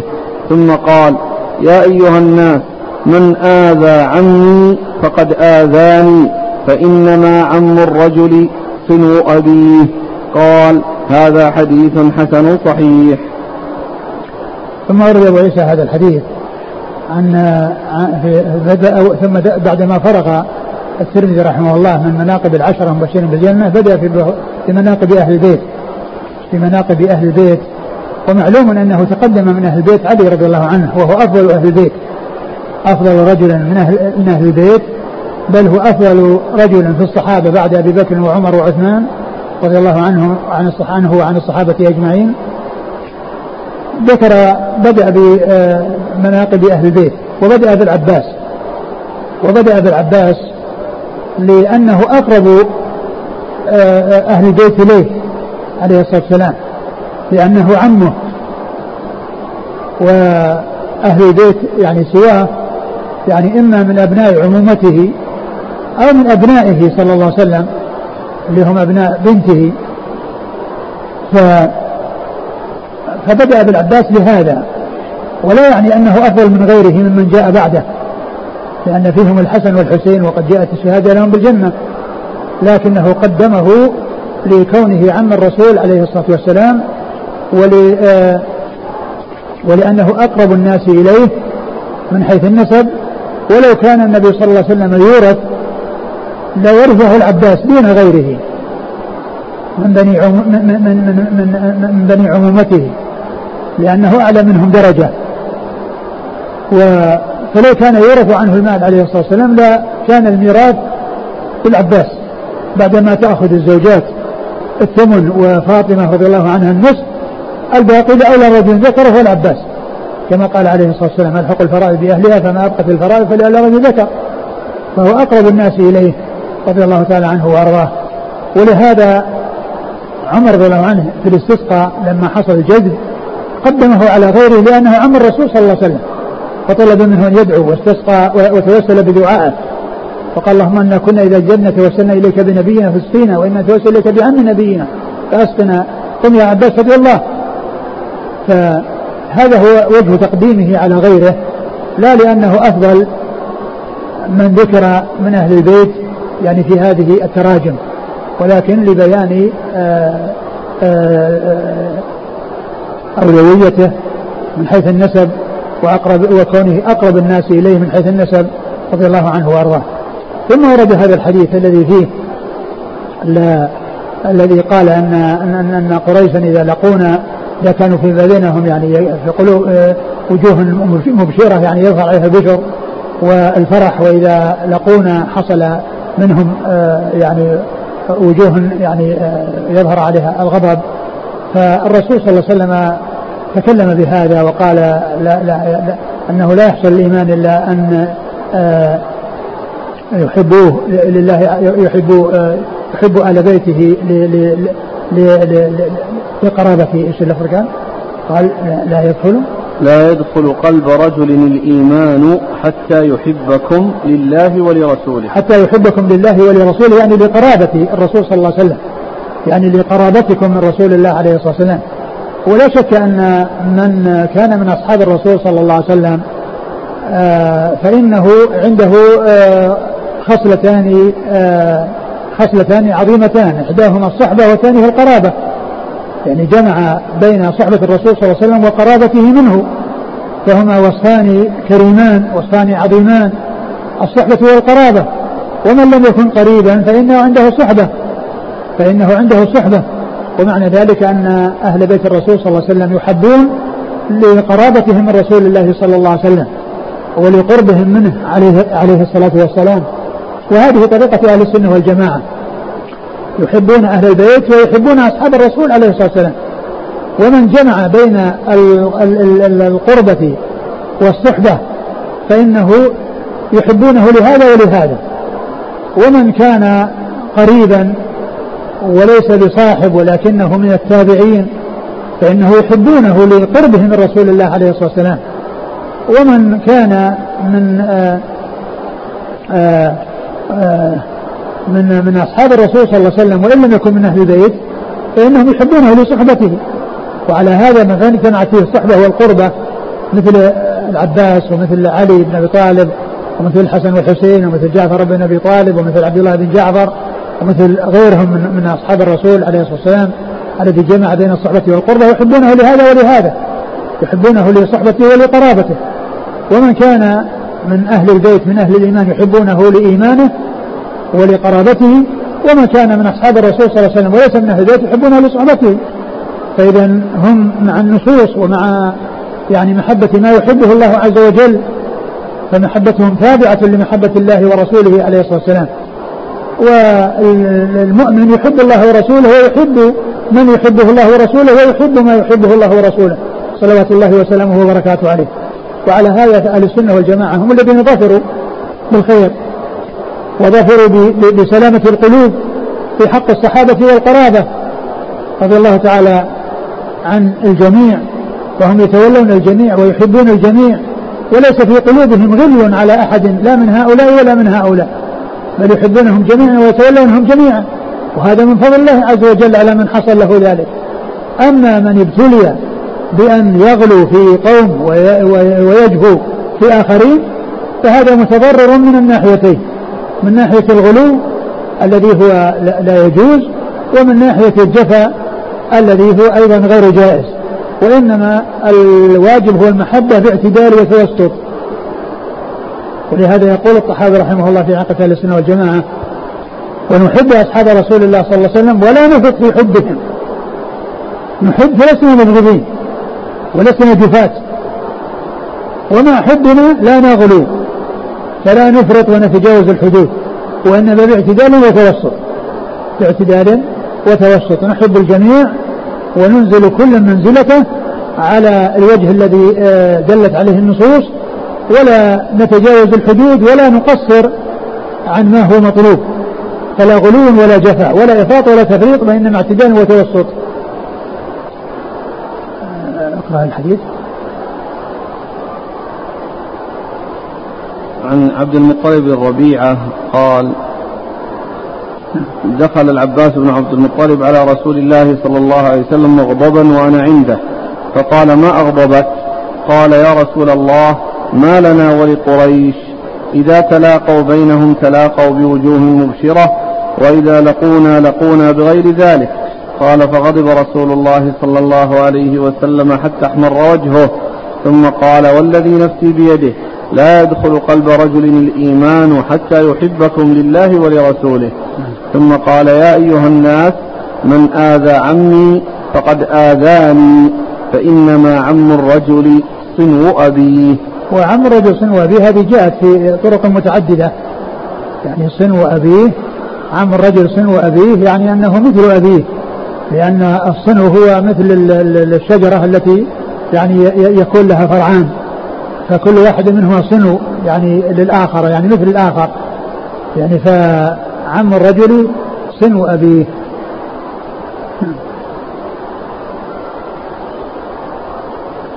ثم قال يا أيها الناس من آذى عني فقد آذاني فإنما عم الرجل صنو أبيه. قال هذا حديث حسن صحيح. ثم ورد أبو عيسى هذا الحديث. عن بدأ ثم بعدما فرغ الترمذي رحمه الله من مناقب العشرة المبشرين بالجنة بدأ في مناقب أهل البيت. في مناقب أهل البيت. ومعلوم أنه تقدم من أهل البيت علي رضي الله عنه وهو أفضل أهل البيت. أفضل رجل من أهل, من أهل البيت بل هو أفضل رجل في الصحابة بعد أبي بكر وعمر وعثمان رضي الله عنه عن عنه وعن الصحابة أجمعين. ذكر بدأ بمناقب أهل البيت. وبدأ بالعباس. وبدأ بالعباس لأنه أقرب أهل البيت إليه عليه الصلاة والسلام لأنه عمه وأهل البيت يعني سواه يعني إما من أبناء عمومته أو من أبنائه صلى الله عليه وسلم اللي هم أبناء بنته. ف فبدأ بالعباس لهذا ولا يعني أنه أفضل من غيره ممن جاء بعده. لأن فيهم الحسن والحسين وقد جاءت الشهادة لهم بالجنة لكنه قدمه لكونه عم الرسول عليه الصلاة والسلام ول آه، ولأنه أقرب الناس إليه من حيث النسب ولو كان النبي صلى الله عليه وسلم يورث لورثه العباس دون غيره من بني من, من, من, من, من بني عمومته لأنه أعلى منهم درجة. و فلو كان يورث عنه المال عليه الصلاة والسلام لا كان الميراث للعباس بعدما تأخذ الزوجات الثمن وفاطمة رضي الله عنها النصف الباقي لأولى رجل ذكر هو العباس. كما قال عليه الصلاة والسلام ألحق الفرائض بأهلها فما أبقت الفرائض فلأولى رجل ذكر. فهو أقرب الناس إليه رضي الله تعالى عنه وأرضاه. ولهذا عمر رضي الله عنه في الاستسقاء لما حصل الجذب قدمه على غيره لأنه عم الرسول صلى الله عليه وسلم. فطلب منه أن يدعو واستسقى وتوسل بدعائه فقال اللهم إنا كنا اذا جدنا توسلنا إليك بنبينا فاسقينا وإنا نتوسل إليك بعم نبينا. فاسقنا قم يا عباس رضي الله. فهذا هو وجه تقديمه على غيره. لا لأنه أفضل من ذكر من أهل البيت يعني في هذه التراجم. ولكن لبيان آه، آه، آه، أولويته من حيث النسب وأقرب وكونه أقرب الناس إليه من حيث النسب رضي الله عنه وأرضاه. ثم ورد هذا الحديث الذي فيه الذي قال أن أن أن قريشا إذا لقونا إذا كانوا في بينهم يعني في قلوب وجوه مبشرة يعني يظهر عليها البشر والفرح وإذا لقونا حصل منهم يعني وجوه يعني يظهر عليها الغضب. فالرسول صلى الله عليه وسلم تكلم بهذا وقال لا لا لا أنه لا يحصل الإيمان إلا أن آه، يحبوه لله يحبوا آه، يحبوا ال بيته لقرابة إيش اللفظ كان؟ قال لا يدخل. لا يدخل قلب رجل الإيمان حتى يحبكم لله ولرسوله. حتى يحبكم لله ولرسوله يعني لقرابة الرسول صلى الله عليه وسلم يعني لقرابتكم من رسول الله عليه الصلاة والسلام. ولا شك أن من كان من أصحاب الرسول صلى الله عليه وسلم آه، فإنه عنده آه، خصلتان آه، خصلتان عظيمتان إحداهما الصحبة والثانية القرابة. يعني جمع بين صحبة الرسول صلى الله عليه وسلم وقرابته منه. فهما وصفان كريمان وصفان عظيمان الصحبة والقرابة ومن لم يكن قريبا فإنه عنده صحبة فإنه عنده صحبة. ومعنى ذلك أن أهل بيت الرسول صلى الله عليه وسلم يحبون لقرابتهم من رسول الله صلى الله عليه وسلم ولقربهم منه عليه, عليه الصلاة والسلام. وهذه طريقة أهل السنة والجماعة. يحبون أهل البيت ويحبون أصحاب الرسول عليه الصلاة والسلام. ومن جمع بين القربة والصحبة فإنه يحبونه لهذا ولهذا. ومن كان قريبا وليس بصاحب ولكنه من التابعين فإنه يحبونه لقربه من رسول الله عليه الصلاة والسلام. ومن كان من آآ آه، آآ آه، من من أصحاب الرسول صلى الله عليه وسلم وإن لم يكن من أهل البيت فإنهم يحبونه لصحبته. وعلى هذا من جمعت فيه الصحبة والقربة مثل العباس ومثل علي بن أبي طالب ومثل الحسن والحسين ومثل جعفر بن أبي طالب ومثل عبد الله بن جعفر. ومثل غيرهم من, من أصحاب الرسول عليه الصلاة والسلام الذي جمع بين الصحبة والقربة يحبونه لهذا ولهذا. يحبونه لصحبته ولقرابته. ومن كان من أهل البيت من أهل الإيمان يحبونه لإيمانه ولقرابته. ومن كان من أصحاب الرسول صلى الله عليه وسلم وليس من أهل البيت يحبونه لصحبته. فاذا هم مع النصوص ومع يعني محبة ما يحبه الله عز وجل فمحبتهم تابعة لمحبة الله ورسوله عليه الصلاة والسلام. والمؤمن يحب الله ورسوله ويحب من يحبه الله ورسوله ويحب ما يحبه الله ورسوله. صلوات الله وسلامه وبركاته عليه. وعلى هذا أهل السنة والجماعة هم الذين ظفروا بالخير. وظفروا بسلامة القلوب في حق الصحابة والقرابة. رضي الله تعالى عن الجميع. وهم يتولون الجميع ويحبون الجميع. وليس في قلوبهم غل على أحد لا من هؤلاء ولا من هؤلاء. بل يحبونهم جميعا ويتولونهم جميعا. وهذا من فضل الله عز وجل على من حصل له ذلك. أما من ابتلي بأن يغلو في قوم ويجهو في آخرين فهذا متضرر من الناحيتين. من ناحية الغلو الذي هو لا يجوز ومن ناحية الجفا الذي هو أيضا غير جائز. وإنما الواجب هو المحبة باعتدال وتوسط. ولهذا يقول الطحاوي رحمه الله في عقد أهل السنة والجماعة ونحب أصحاب رسول الله صلى الله عليه وسلم ولا نفق في حبهم. نحب فلسنا مبغضين ولسنا جفاة. ومع حبنا لا نغلو فلا نفرط ونتجاوز الحدود وإنما باعتدال وتوسط. باعتدال وتوسط. نحب الجميع وننزل كل منزلته على الوجه الذي آه، دلت عليه النصوص ولا نتجاوز الحدود ولا نقصر عن ما هو مطلوب. فلا غلو ولا جفا ولا إفراط ولا تفريط وإنما اعتدال وتوسط. أقرأ الحديث. عن عبد المطلب الربيعة قال دخل العباس بن عبد المطلب على رسول الله صلى الله عليه وسلم مغضبا وأنا عنده فقال ما أغضبك؟ قال يا رسول الله ما لنا ولقريش. إذا تلاقوا بينهم تلاقوا بوجوه مبشرة وإذا لقونا لقونا بغير ذلك. قال فغضب رسول الله صلى الله عليه وسلم حتى أحمر وجهه. ثم قال والذي نفسي بيده لا يدخل قلب رجل الإيمان حتى يحبكم لله ولرسوله. ثم قال يا أيها الناس من آذى عمي فقد آذاني فإنما عم الرجل صنو أبيه. وعم الرجل صنو أبيه هذه جاءت في طرق متعددة. يعني صنو أبيه عم الرجل صنو أبيه يعني أنه مثل أبيه لأن الصنو هو مثل الشجرة التي يعني يكون لها فرعان. فكل واحد منهما صنو يعني للآخر يعني مثل الآخر. يعني فعم الرجل صنو أبيه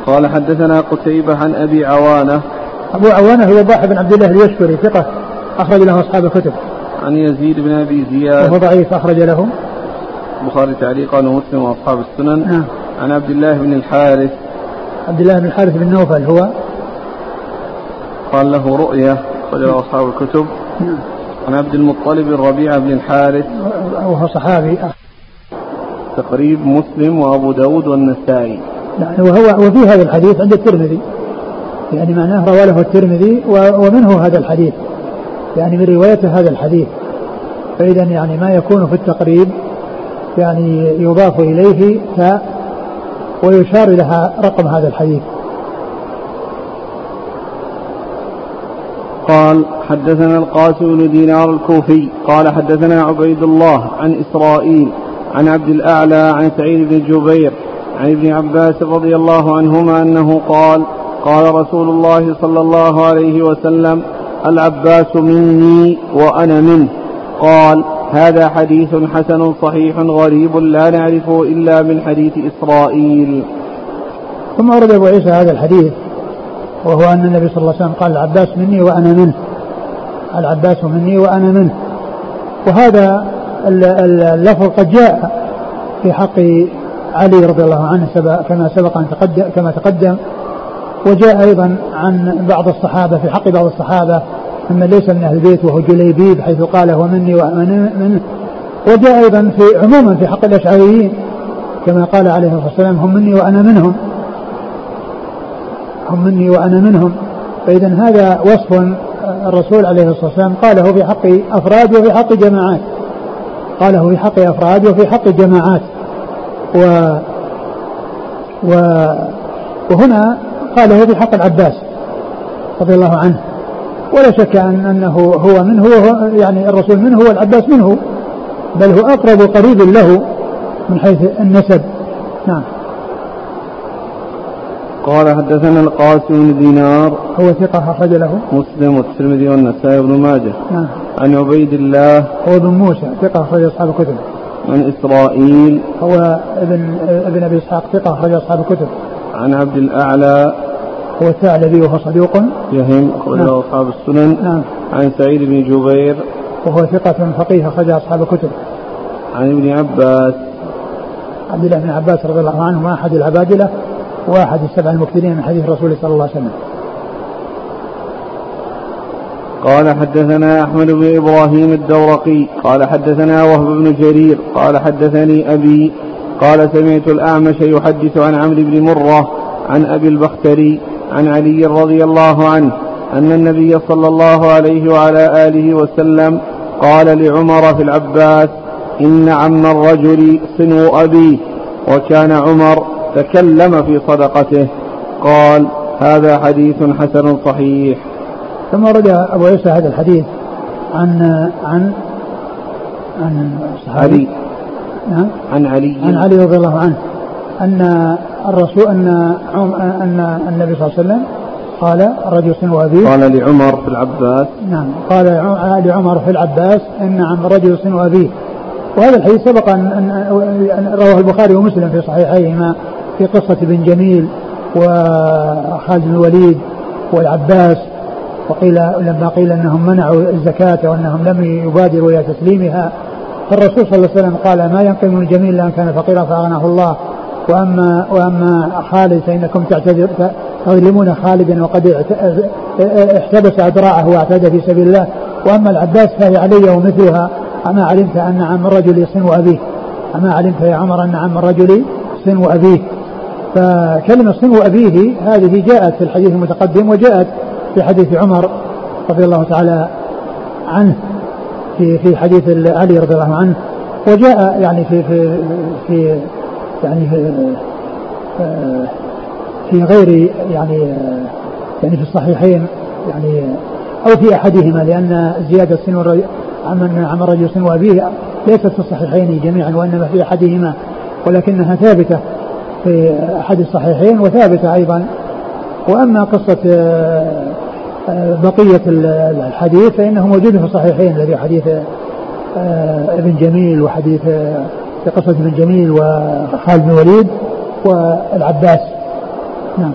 قال حدثنا قتيبة عن أبي عوانة. أبو عوانة هو ضاحي بن عبد الله اليشكري ثقة أخرج له أصحاب الكتب. عن يزيد بن أبي زياد. وهو ضعيف أخرج له. البخاري تعليقا ومسلم وأصحاب السنن. نعم. عن عبد الله بن الحارث. عبد الله بن الحارث بن نوفل هو. قال له رؤية قال أصحاب الكتب. نعم. عن عبد المطلب الربيع بن الحارث. وهو صحابي. تقريب مسلم وأبو داود والنسائي. يعني وهو وفي هذا الحديث عند الترمذي. يعني معناه رواه له الترمذي ومنه هذا الحديث. يعني من رواية هذا الحديث. فإذا يعني ما يكون في التقريب يعني يضاف إليه تاء ويشار لها رقم هذا الحديث. قال حدثنا القاسم بن دينار الكوفي. قال حدثنا عبيد الله عن إسرائيل عن عبد الأعلى عن سعيد بن جبير عن ابن عباس رضي الله عنهما أنه قال قال رسول الله صلى الله عليه وسلم العباس مني وأنا منه. قال هذا حديث حسن صحيح غريب لا نعرفه إلا من حديث إسرائيل. ثم أورد أبو عيسى هذا الحديث وهو أن النبي صلى الله عليه وسلم قال العباس مني وأنا منه. العباس مني وأنا منه. وهذا اللفظ قد جاء في حق علي رضي الله عنه سبق كما سبق أن تقدم كما تقدم. وجاء أيضا عن بعض الصحابة في حق بعض الصحابة ممن ليس من أهل البيت وهو جليبيب حيث قال هو مني وأنا منه. وجاء أيضا في عموما في حق الأشعريين كما قال عليه الصلاة والسلام هم مني وأنا منهم. هم مني وأنا منهم. فإذا هذا وصف الرسول عليه الصلاة والسلام قاله في حق أفراد وفي حق جماعات. قاله في حق أفراد وفي حق جماعات. و و وهنا قاله في حق العباس رضي الله عنه. ولا شك أن أنه هو منه وهو يعني الرسول منه والعباس منه. بل هو أقرب قريب له من حيث النسب. نعم. قال حدثنا القاسم بن دينار. هو ثقة أخرج له. مسلم والترمذي والنسائي بن ماجه. نعم. عن عبيد الله. هو بن موسى ثقة أخرج أصحاب الكتب. عن إسرائيل. هو ابن ابن أبي إسحاق ثقة أخرج أصحاب الكتب. عن عبد الأعلى. هو الثعلبي وهو صدوق يهم أخرج نعم. أصحاب السنن. نعم. عن سعيد بن جبير. وهو ثقة فقيه أخرج أصحاب الكتب. عن ابن عباس. عبد الله بن عباس رضي الله عنهما أحد العبادلة وأحد السبع المكثرين من حديث الرسول صلى الله عليه وسلم. قال حدثنا أحمد بن إبراهيم الدورقي قال حدثنا وهب بن جرير قال حدثني أبي قال سمعت الأعمش يحدث عن عمرو بن مرة عن أبي البختري عن علي رضي الله عنه أن النبي صلى الله عليه وعلى آله وسلم قال لعمر في العباس إن عم الرجل صنو أبيه وكان عمر تكلم في صدقته قال هذا حديث حسن صحيح. ثم ورد أبو عيسى هذا الحديث عن عن عن علي. نعم. عن علي. عن علي رضي الله عنه. أن الرسول أن أن النبي صلى الله عليه وسلم قال رجل سن أبيه قال لعمر في العباس. نعم. قال لعمر في العباس إن عم رجل سن أبيه وهذا الحديث سبق أن رواه البخاري ومسلم في صحيحيهما في قصة بن جميل وخالد بن الوليد والعباس وقيل لما قيل أنهم منعوا الزكاة وأنهم لم يبادروا إلى تسليمها فالرسول صلى الله عليه وسلم قال ما ينقم من الجميل إلا ان كان فقيرا فأغناه الله. وأما وأما خالد فإنكم تعتذر تظلمون خالدا وقد احتبس أدراعه واعتاد في سبيل الله. وأما العباس فهي علي ومثلها. أما علمت أن عم الرجل يصن أبيه؟ أما علمت يا عمر أن عم الرجل صن أبيه؟ فكلمة صنو أبيه هذه جاءت في الحديث المتقدم وجاءت في حديث عمر رضي الله تعالى عنه في في حديث علي رضي الله عنه وجاء يعني في في في يعني في, في غير يعني يعني في الصحيحين يعني أو في أحدهما لأن زياده سن عمن عمن رجل سن ابيه ليست في الصحيحين جميعا وإنما في أحدهما ولكنها ثابتة في أحد الصحيحين وأما قصة آه، آه، بقية الحديث فإنه موجود في الصحيحين الذي حديث آه، ابن جميل وحديث في قصة ابن جميل وخالد بن وليد والعباس. نعم.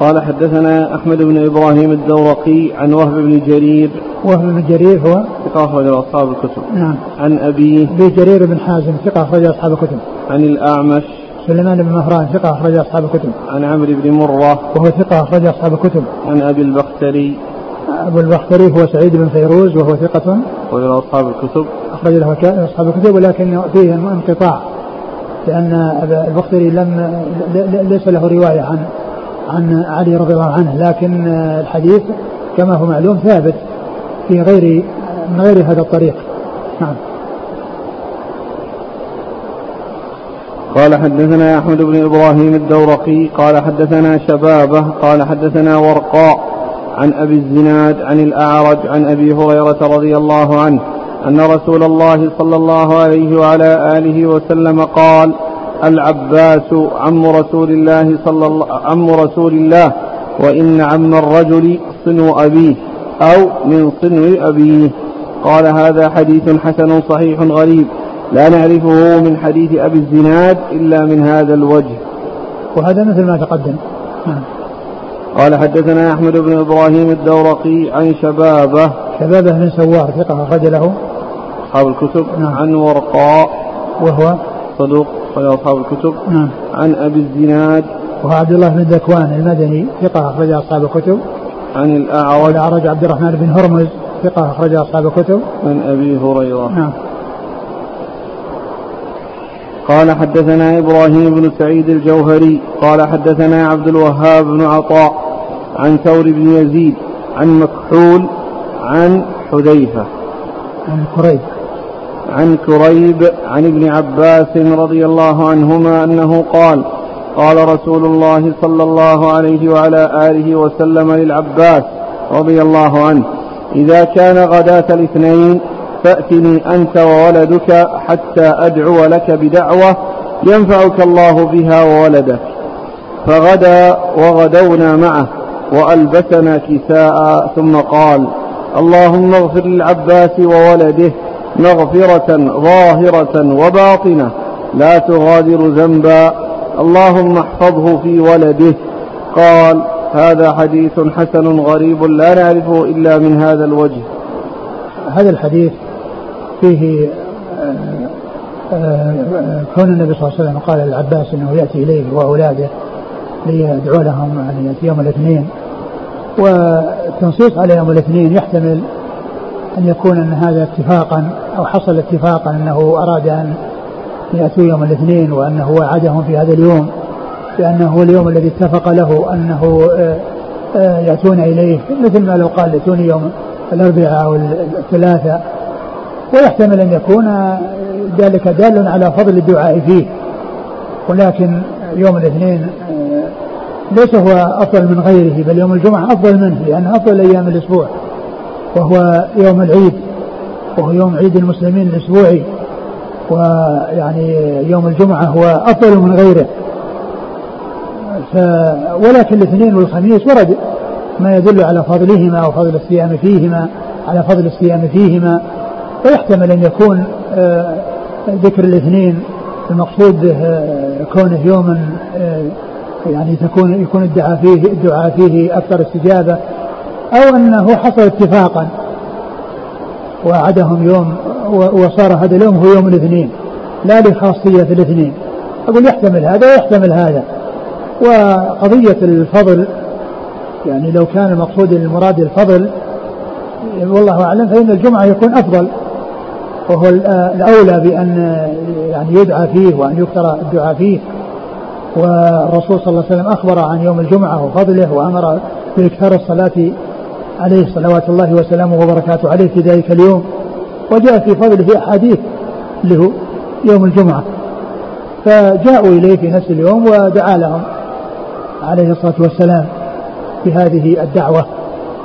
قال حدثنا أحمد بن إبراهيم الدورقي عن وهب بن جرير. وهب بن جرير هو؟ ثقة أخرج أصحاب الكتب. نعم. عن أبيه. أبي جرير بن حازم ثقة أخرج أصحاب الكتب. عن الأعمش. سليمان بن مهران ثقة أخرج أصحاب الكتب. عن عمرو بن مرة. وهو ثقة أخرج أصحاب الكتب. عن أبي البختري. أبو البختري هو سعيد بن فيروز وهو ثقة. أخرج أصحاب الكتب. أخرج له أصحاب الكتب ولكن فيه انقطاع لأن البختري لم ليس له رواية عن عن علي رضي الله عنه لكن الحديث كما هو معلوم ثابت في غير من غير هذا الطريق. نعم. قال حدثنا أحمد بن إبراهيم الدورقي قال حدثنا شبابة قال حدثنا ورقاء عن أبي الزناد عن الأعرج عن أبي هريرة رضي الله عنه أن رسول الله صلى الله عليه وعلى آله وسلم قال العباس عم رسول الله صلى الله عم رسول الله وإن عم الرجل صنو أبيه أو من صنو أبيه. قال هذا حديث حسن صحيح غريب. لا نعرفه من حديث أبي الزناد إلا من هذا الوجه. وهذا مثل ما تقدم. نعم. قال حدثنا أحمد بن إبراهيم الدورقي عن شبابة. شبابة بن سوار ثقة أخرج له. أصحاب الكتب. نعم. عن ورقاء. وهو؟ صدوق أخرج أصحاب الكتب. نعم. عن أبي الزناد. وهو عبد الله بن ذكوان المدني ثقة أخرج أصحاب الكتب. عن الأعرج. والأعرج عبد الرحمن بن هرمز ثقة أخرج أصحاب الكتب. عن أبي هريرة. نعم. قال حدثنا إبراهيم بن سعيد الجوهري قال حدثنا عبد الوهاب بن عطاء عن ثور بن يزيد عن مكحول عن حذيفة. عن كريب. عن كريب عن ابن عباس رضي الله عنهما أنه قال قال رسول الله صلى الله عليه وعلى آله وسلم للعباس رضي الله عنه إذا كان غداة الاثنين فأتني أنت وولدك حتى أدعو لك بدعوة ينفعك الله بها وولدك. فغدا وغدونا معه وألبسنا كساء ثم قال اللهم اغفر للعباس وولده مغفرة ظاهرة وباطنة لا تغادر ذنبا. اللهم احفظه في ولده. قال هذا حديث حسن غريب لا نعرفه إلا من هذا الوجه. هذا الحديث فيه آه، آه، كون النبي صلى الله عليه وسلم قال للعباس إنه يأتي إليه وأولاده ليدعو لهم يعني ياتي يوم الاثنين. والتنصيص على يوم الاثنين يحتمل أن يكون أن هذا اتفاقا أو حصل اتفاقا أنه أراد أن ياتوا يوم الاثنين وأنه وعدهم في هذا اليوم بانه هو اليوم الذي اتفق له أنه آه، يأتون إليه مثل ما لو قال ائتوني يوم الأربعاء أو الثلاثاء ويحتمل أن يكون ذلك دال على فضل الدعاء فيه. ولكن يوم الاثنين آه، ليس هو أفضل من غيره بل يوم الجمعة أفضل منه لأنه أفضل أيام الأسبوع وهو يوم العيد وهو يوم عيد المسلمين الأسبوعي ويعني يوم الجمعة هو أفضل من غيره. ف ولكن الاثنين والخميس ورد ما يدل على فضلهما وفضل الصيام فيهما على فضل الصيام فيهما ويحتمل أن يكون آه، ذكر الاثنين المقصود آه، كونه يوما آه، يعني تكون يكون الدعاء فيه الدعاء فيه أكثر استجابة أو أنه حصل اتفاقا وعدهم يوم وصار هذا اليوم هو يوم الاثنين لا لخاصية الاثنين. أقول يحتمل هذا ويحتمل هذا. وقضية الفضل يعني لو كان المقصود المراد الفضل والله أعلم فإن الجمعة يكون أفضل. وهو الأولى بأن يعني يدعى فيه وأن يكثر الدعاء فيه. والرسول صلى الله عليه وسلم أخبر عن يوم الجمعة وفضله وأمر بإكثار الصلاة عليه صلوات الله وسلامه وبركاته عليه في ذلك اليوم. وجاء في فضله أحاديث له يوم الجمعة. فجاءوا إليه في نفس اليوم ودعا لهم عليه الصلاة والسلام بهذه الدعوة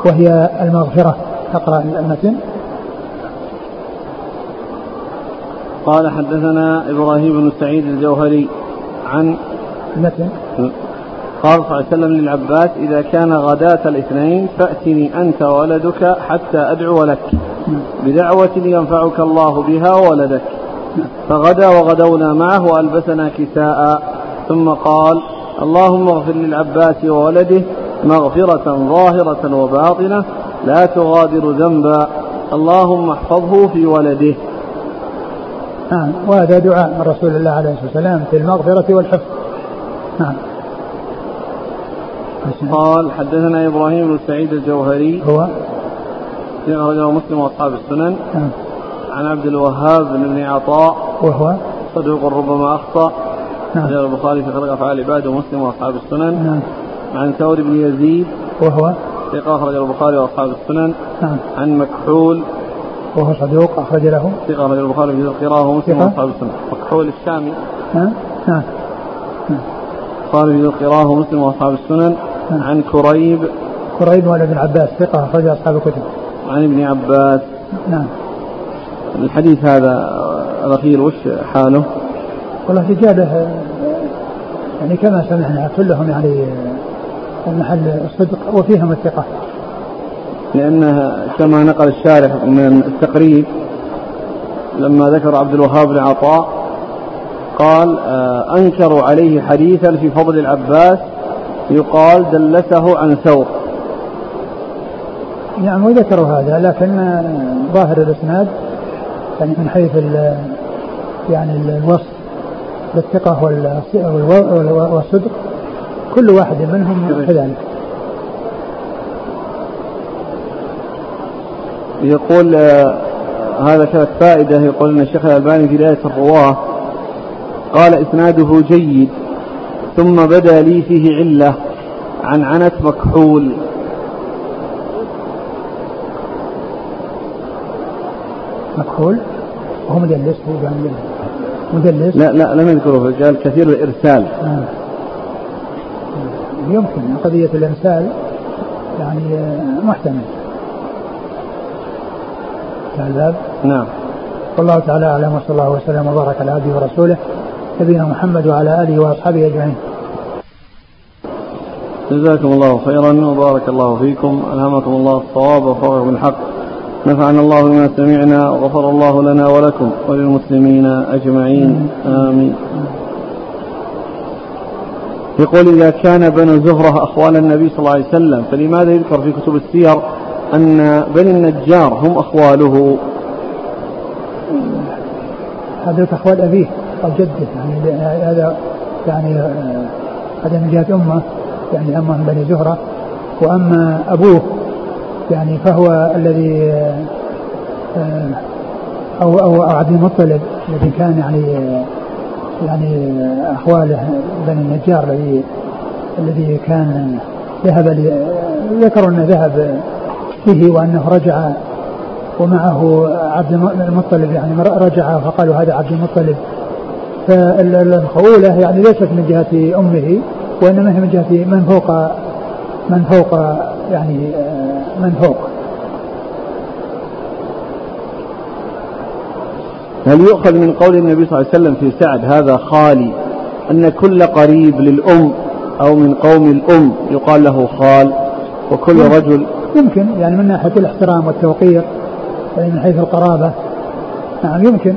وهي المغفرة. تقرأ المتن قال حدثنا إبراهيم بن سعيد الجوهري عن متى؟ قال صلى الله عليه وسلم للعباس إذا كان غداة الاثنين فأتني أنت وولدك حتى أدعو لك. بدعوة ينفعك الله بها وولدك فغدا وغدونا معه وألبسنا كساء. ثم قال اللهم اغفر للعباس وولده مغفرة ظاهرة وباطنة لا تغادر ذنبا. اللهم احفظه في ولده. نعم وهذا دعاء من رسول الله عليه الصلاة والسلام في المغفرة والحفظ. نعم. قال حدثنا إبراهيم بن سعيد الجوهري. هو؟ في أخرجه مسلم وأصحاب السنن. نعم. عن عبد الوهاب بن ابن عطاء. وهو؟ صدوق ربما أخطأ. نعم. البخاري في خلق أفعال العباد ومسلم وأصحاب السنن. نعم. عن ثور بن يزيد. وهو؟ ثقة أخرجه البخاري وأصحاب السنن. نعم. عن مكحول. وهو صدوق أخرج له. ثقة أخرج البخاري في القراءة ومسلم. وأصحاب السنن مكحول الشامي نعم نعم البخاري في القراءة ومسلم وأصحاب السنن. عن كريب. كريب ولا ابن عباس ثقة أخرج أصحاب الكتب. عن ابن عباس. نعم الحديث هذا الأخير وش حاله؟ والله رجاله يعني كما سمعنا كلهم يعني آه، محل الصدق وفيهم الثقة. لأنه كما نقل الشارح من التقريب لما ذكر عبد الوهاب بن عطاء قال آه، أنكروا عليه حديثا في فضل العباس يقال دلسه عن ثور نعم وذكروا هذا لكن ظاهر الإسناد يعني من حيث يعني الوصف بالثقة والصدق كل واحد منهم كذلك. يقول آه، هذا كانت فائدة يقول أن الشيخ الألباني في بداية الرواة قال إسناده جيد ثم بدا لي فيه علة عن عنت مكحول. مكحول؟ وهو مدلس هو مدلس؟ لا لا لم يذكره قال كثير الإرسال. آه. يمكن قضية الإرسال يعني آه، محتمل. الباب نعم. والله تعالى أعلم وصلى الله وسلم وبارك على عبده ورسوله نبينا محمد وعلى آله وأصحابه أجمعين. جزاكم الله خيرا وبارك الله فيكم. ألهمكم الله الصواب وفرغ بالحق نفعنا الله بما سمعنا وغفر الله لنا ولكم وللمسلمين أجمعين. آمين. يقول إذا كان بنو زهرة أخوال النبي صلى الله عليه وسلم فلماذا يذكر في كتب السير أن بني النجار هم أخواله. هذا أخوال أبيه أو جده يعني هذا يعني هذا من جهة أمه يعني أمه من بني زهرة. وأما أبوه يعني فهو الذي أو أو عبد المطلب الذي كان يعني يعني أخواله بني النجار الذي الذي كان ذهب ذكروا أنه ذهب به وأنه رجع ومعه عبد المطلب يعني رجع فقالوا هذا عبد المطلب. فالخولة يعني ليست من جهة أمه وإنما هي من جهة من فوق من فوق يعني من فوق. هل يؤخذ من قول النبي صلى الله عليه وسلم في سعد هذا خالي أن كل قريب للأم أو من قوم الأم يقال له خال وكل رجل يمكن يعني من ناحية الاحترام والتوقير يعني من حيث القرابة. نعم يمكن.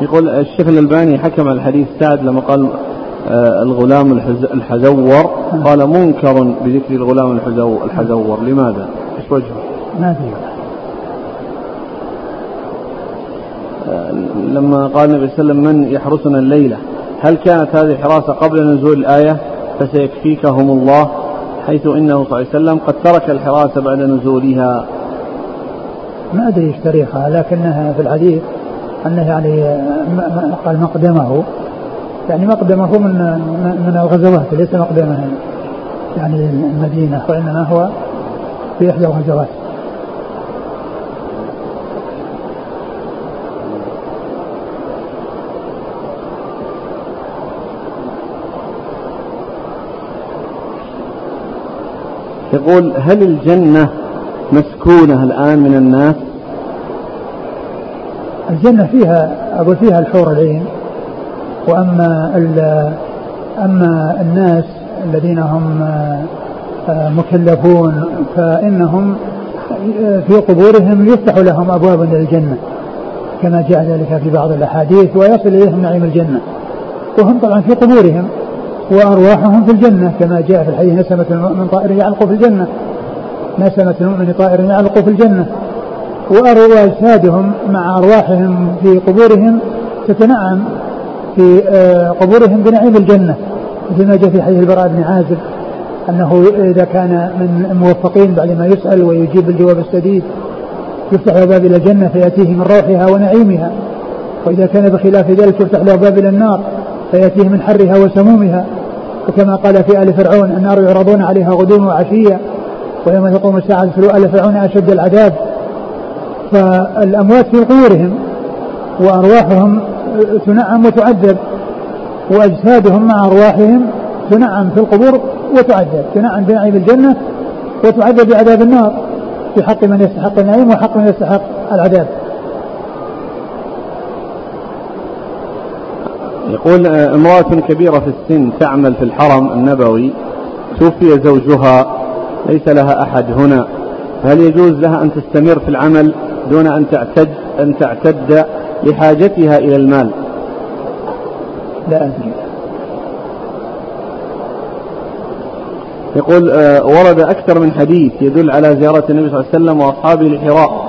يقول الشيخ الألباني حكم الحديث سعد لما قال آه، الغلام الحزور. قال منكر بذكر الغلام الحزور. لماذا؟ إيش وجهه؟ ما في لما قال النبي صلى الله عليه وسلم من يحرسنا الليلة؟ هل كانت هذه الحراسة قبل نزول الآية؟ فسيكفيكهم الله حيث إنه صلى الله عليه وسلم قد ترك الحراسة بعد نزولها. ما أدري إيش تاريخها لكنها في الحديث أنه يعني قال مقدمه. يعني مقدمه من من الغزوات ليس مقدمة يعني المدينة وإنما هو في إحدى الغزوات. يقول هل الجنة مسكونة الآن من الناس؟ الجنة فيها أقول فيها الحور العين. وأما أما الناس الذين هم آه، مكلفون فإنهم في قبورهم يفتح لهم أبواب الجنة كما جاء ذلك في بعض الأحاديث ويصل إليهم نعيم الجنة. وهم طبعا في قبورهم. وأرواحهم في الجنة كما جاء في الحديث نسمة المؤمن طائر يعلق في الجنة. نسمة المؤمن طائر يعلق في الجنة. وأجسادهم مع أرواحهم في قبورهم تتنعم في آه، قبورهم بنعيم الجنة. مثل ما جاء في حديث البراء بن عازب أنه إذا كان من الموفقين بعد ما يسأل ويجيب الجواب السديد يفتح له باب إلى الجنة فيأتيه من روحها ونعيمها. وإذا كان بخلاف ذلك يفتح له باب إلى النار. فيأتيه من حرها وسمومها. وكما قال في آل فرعون النار يعرضون عليها غدوا وعشيا ويوم تقوم الساعة ادخلوا آل فرعون أشد العذاب. فالأموات في قبورهم وأرواحهم تنعم وتعذب وأجسادهم مع أرواحهم تنعم في القبور وتعذب تنعم بنعيم الجنة وتعذب بعذاب النار في حق من يستحق النعيم وحق من يستحق العذاب. يقول آه، امرأة كبيرة في السن تعمل في الحرم النبوي توفي زوجها ليس لها أحد هنا. هل يجوز لها أن تستمر في العمل دون أن تعتد أن تعتد لحاجتها إلى المال؟ لا أدري. يقول آه، ورد أكثر من حديث يدل على زيارة النبي صلى الله عليه وسلم وأصحابه لحراء.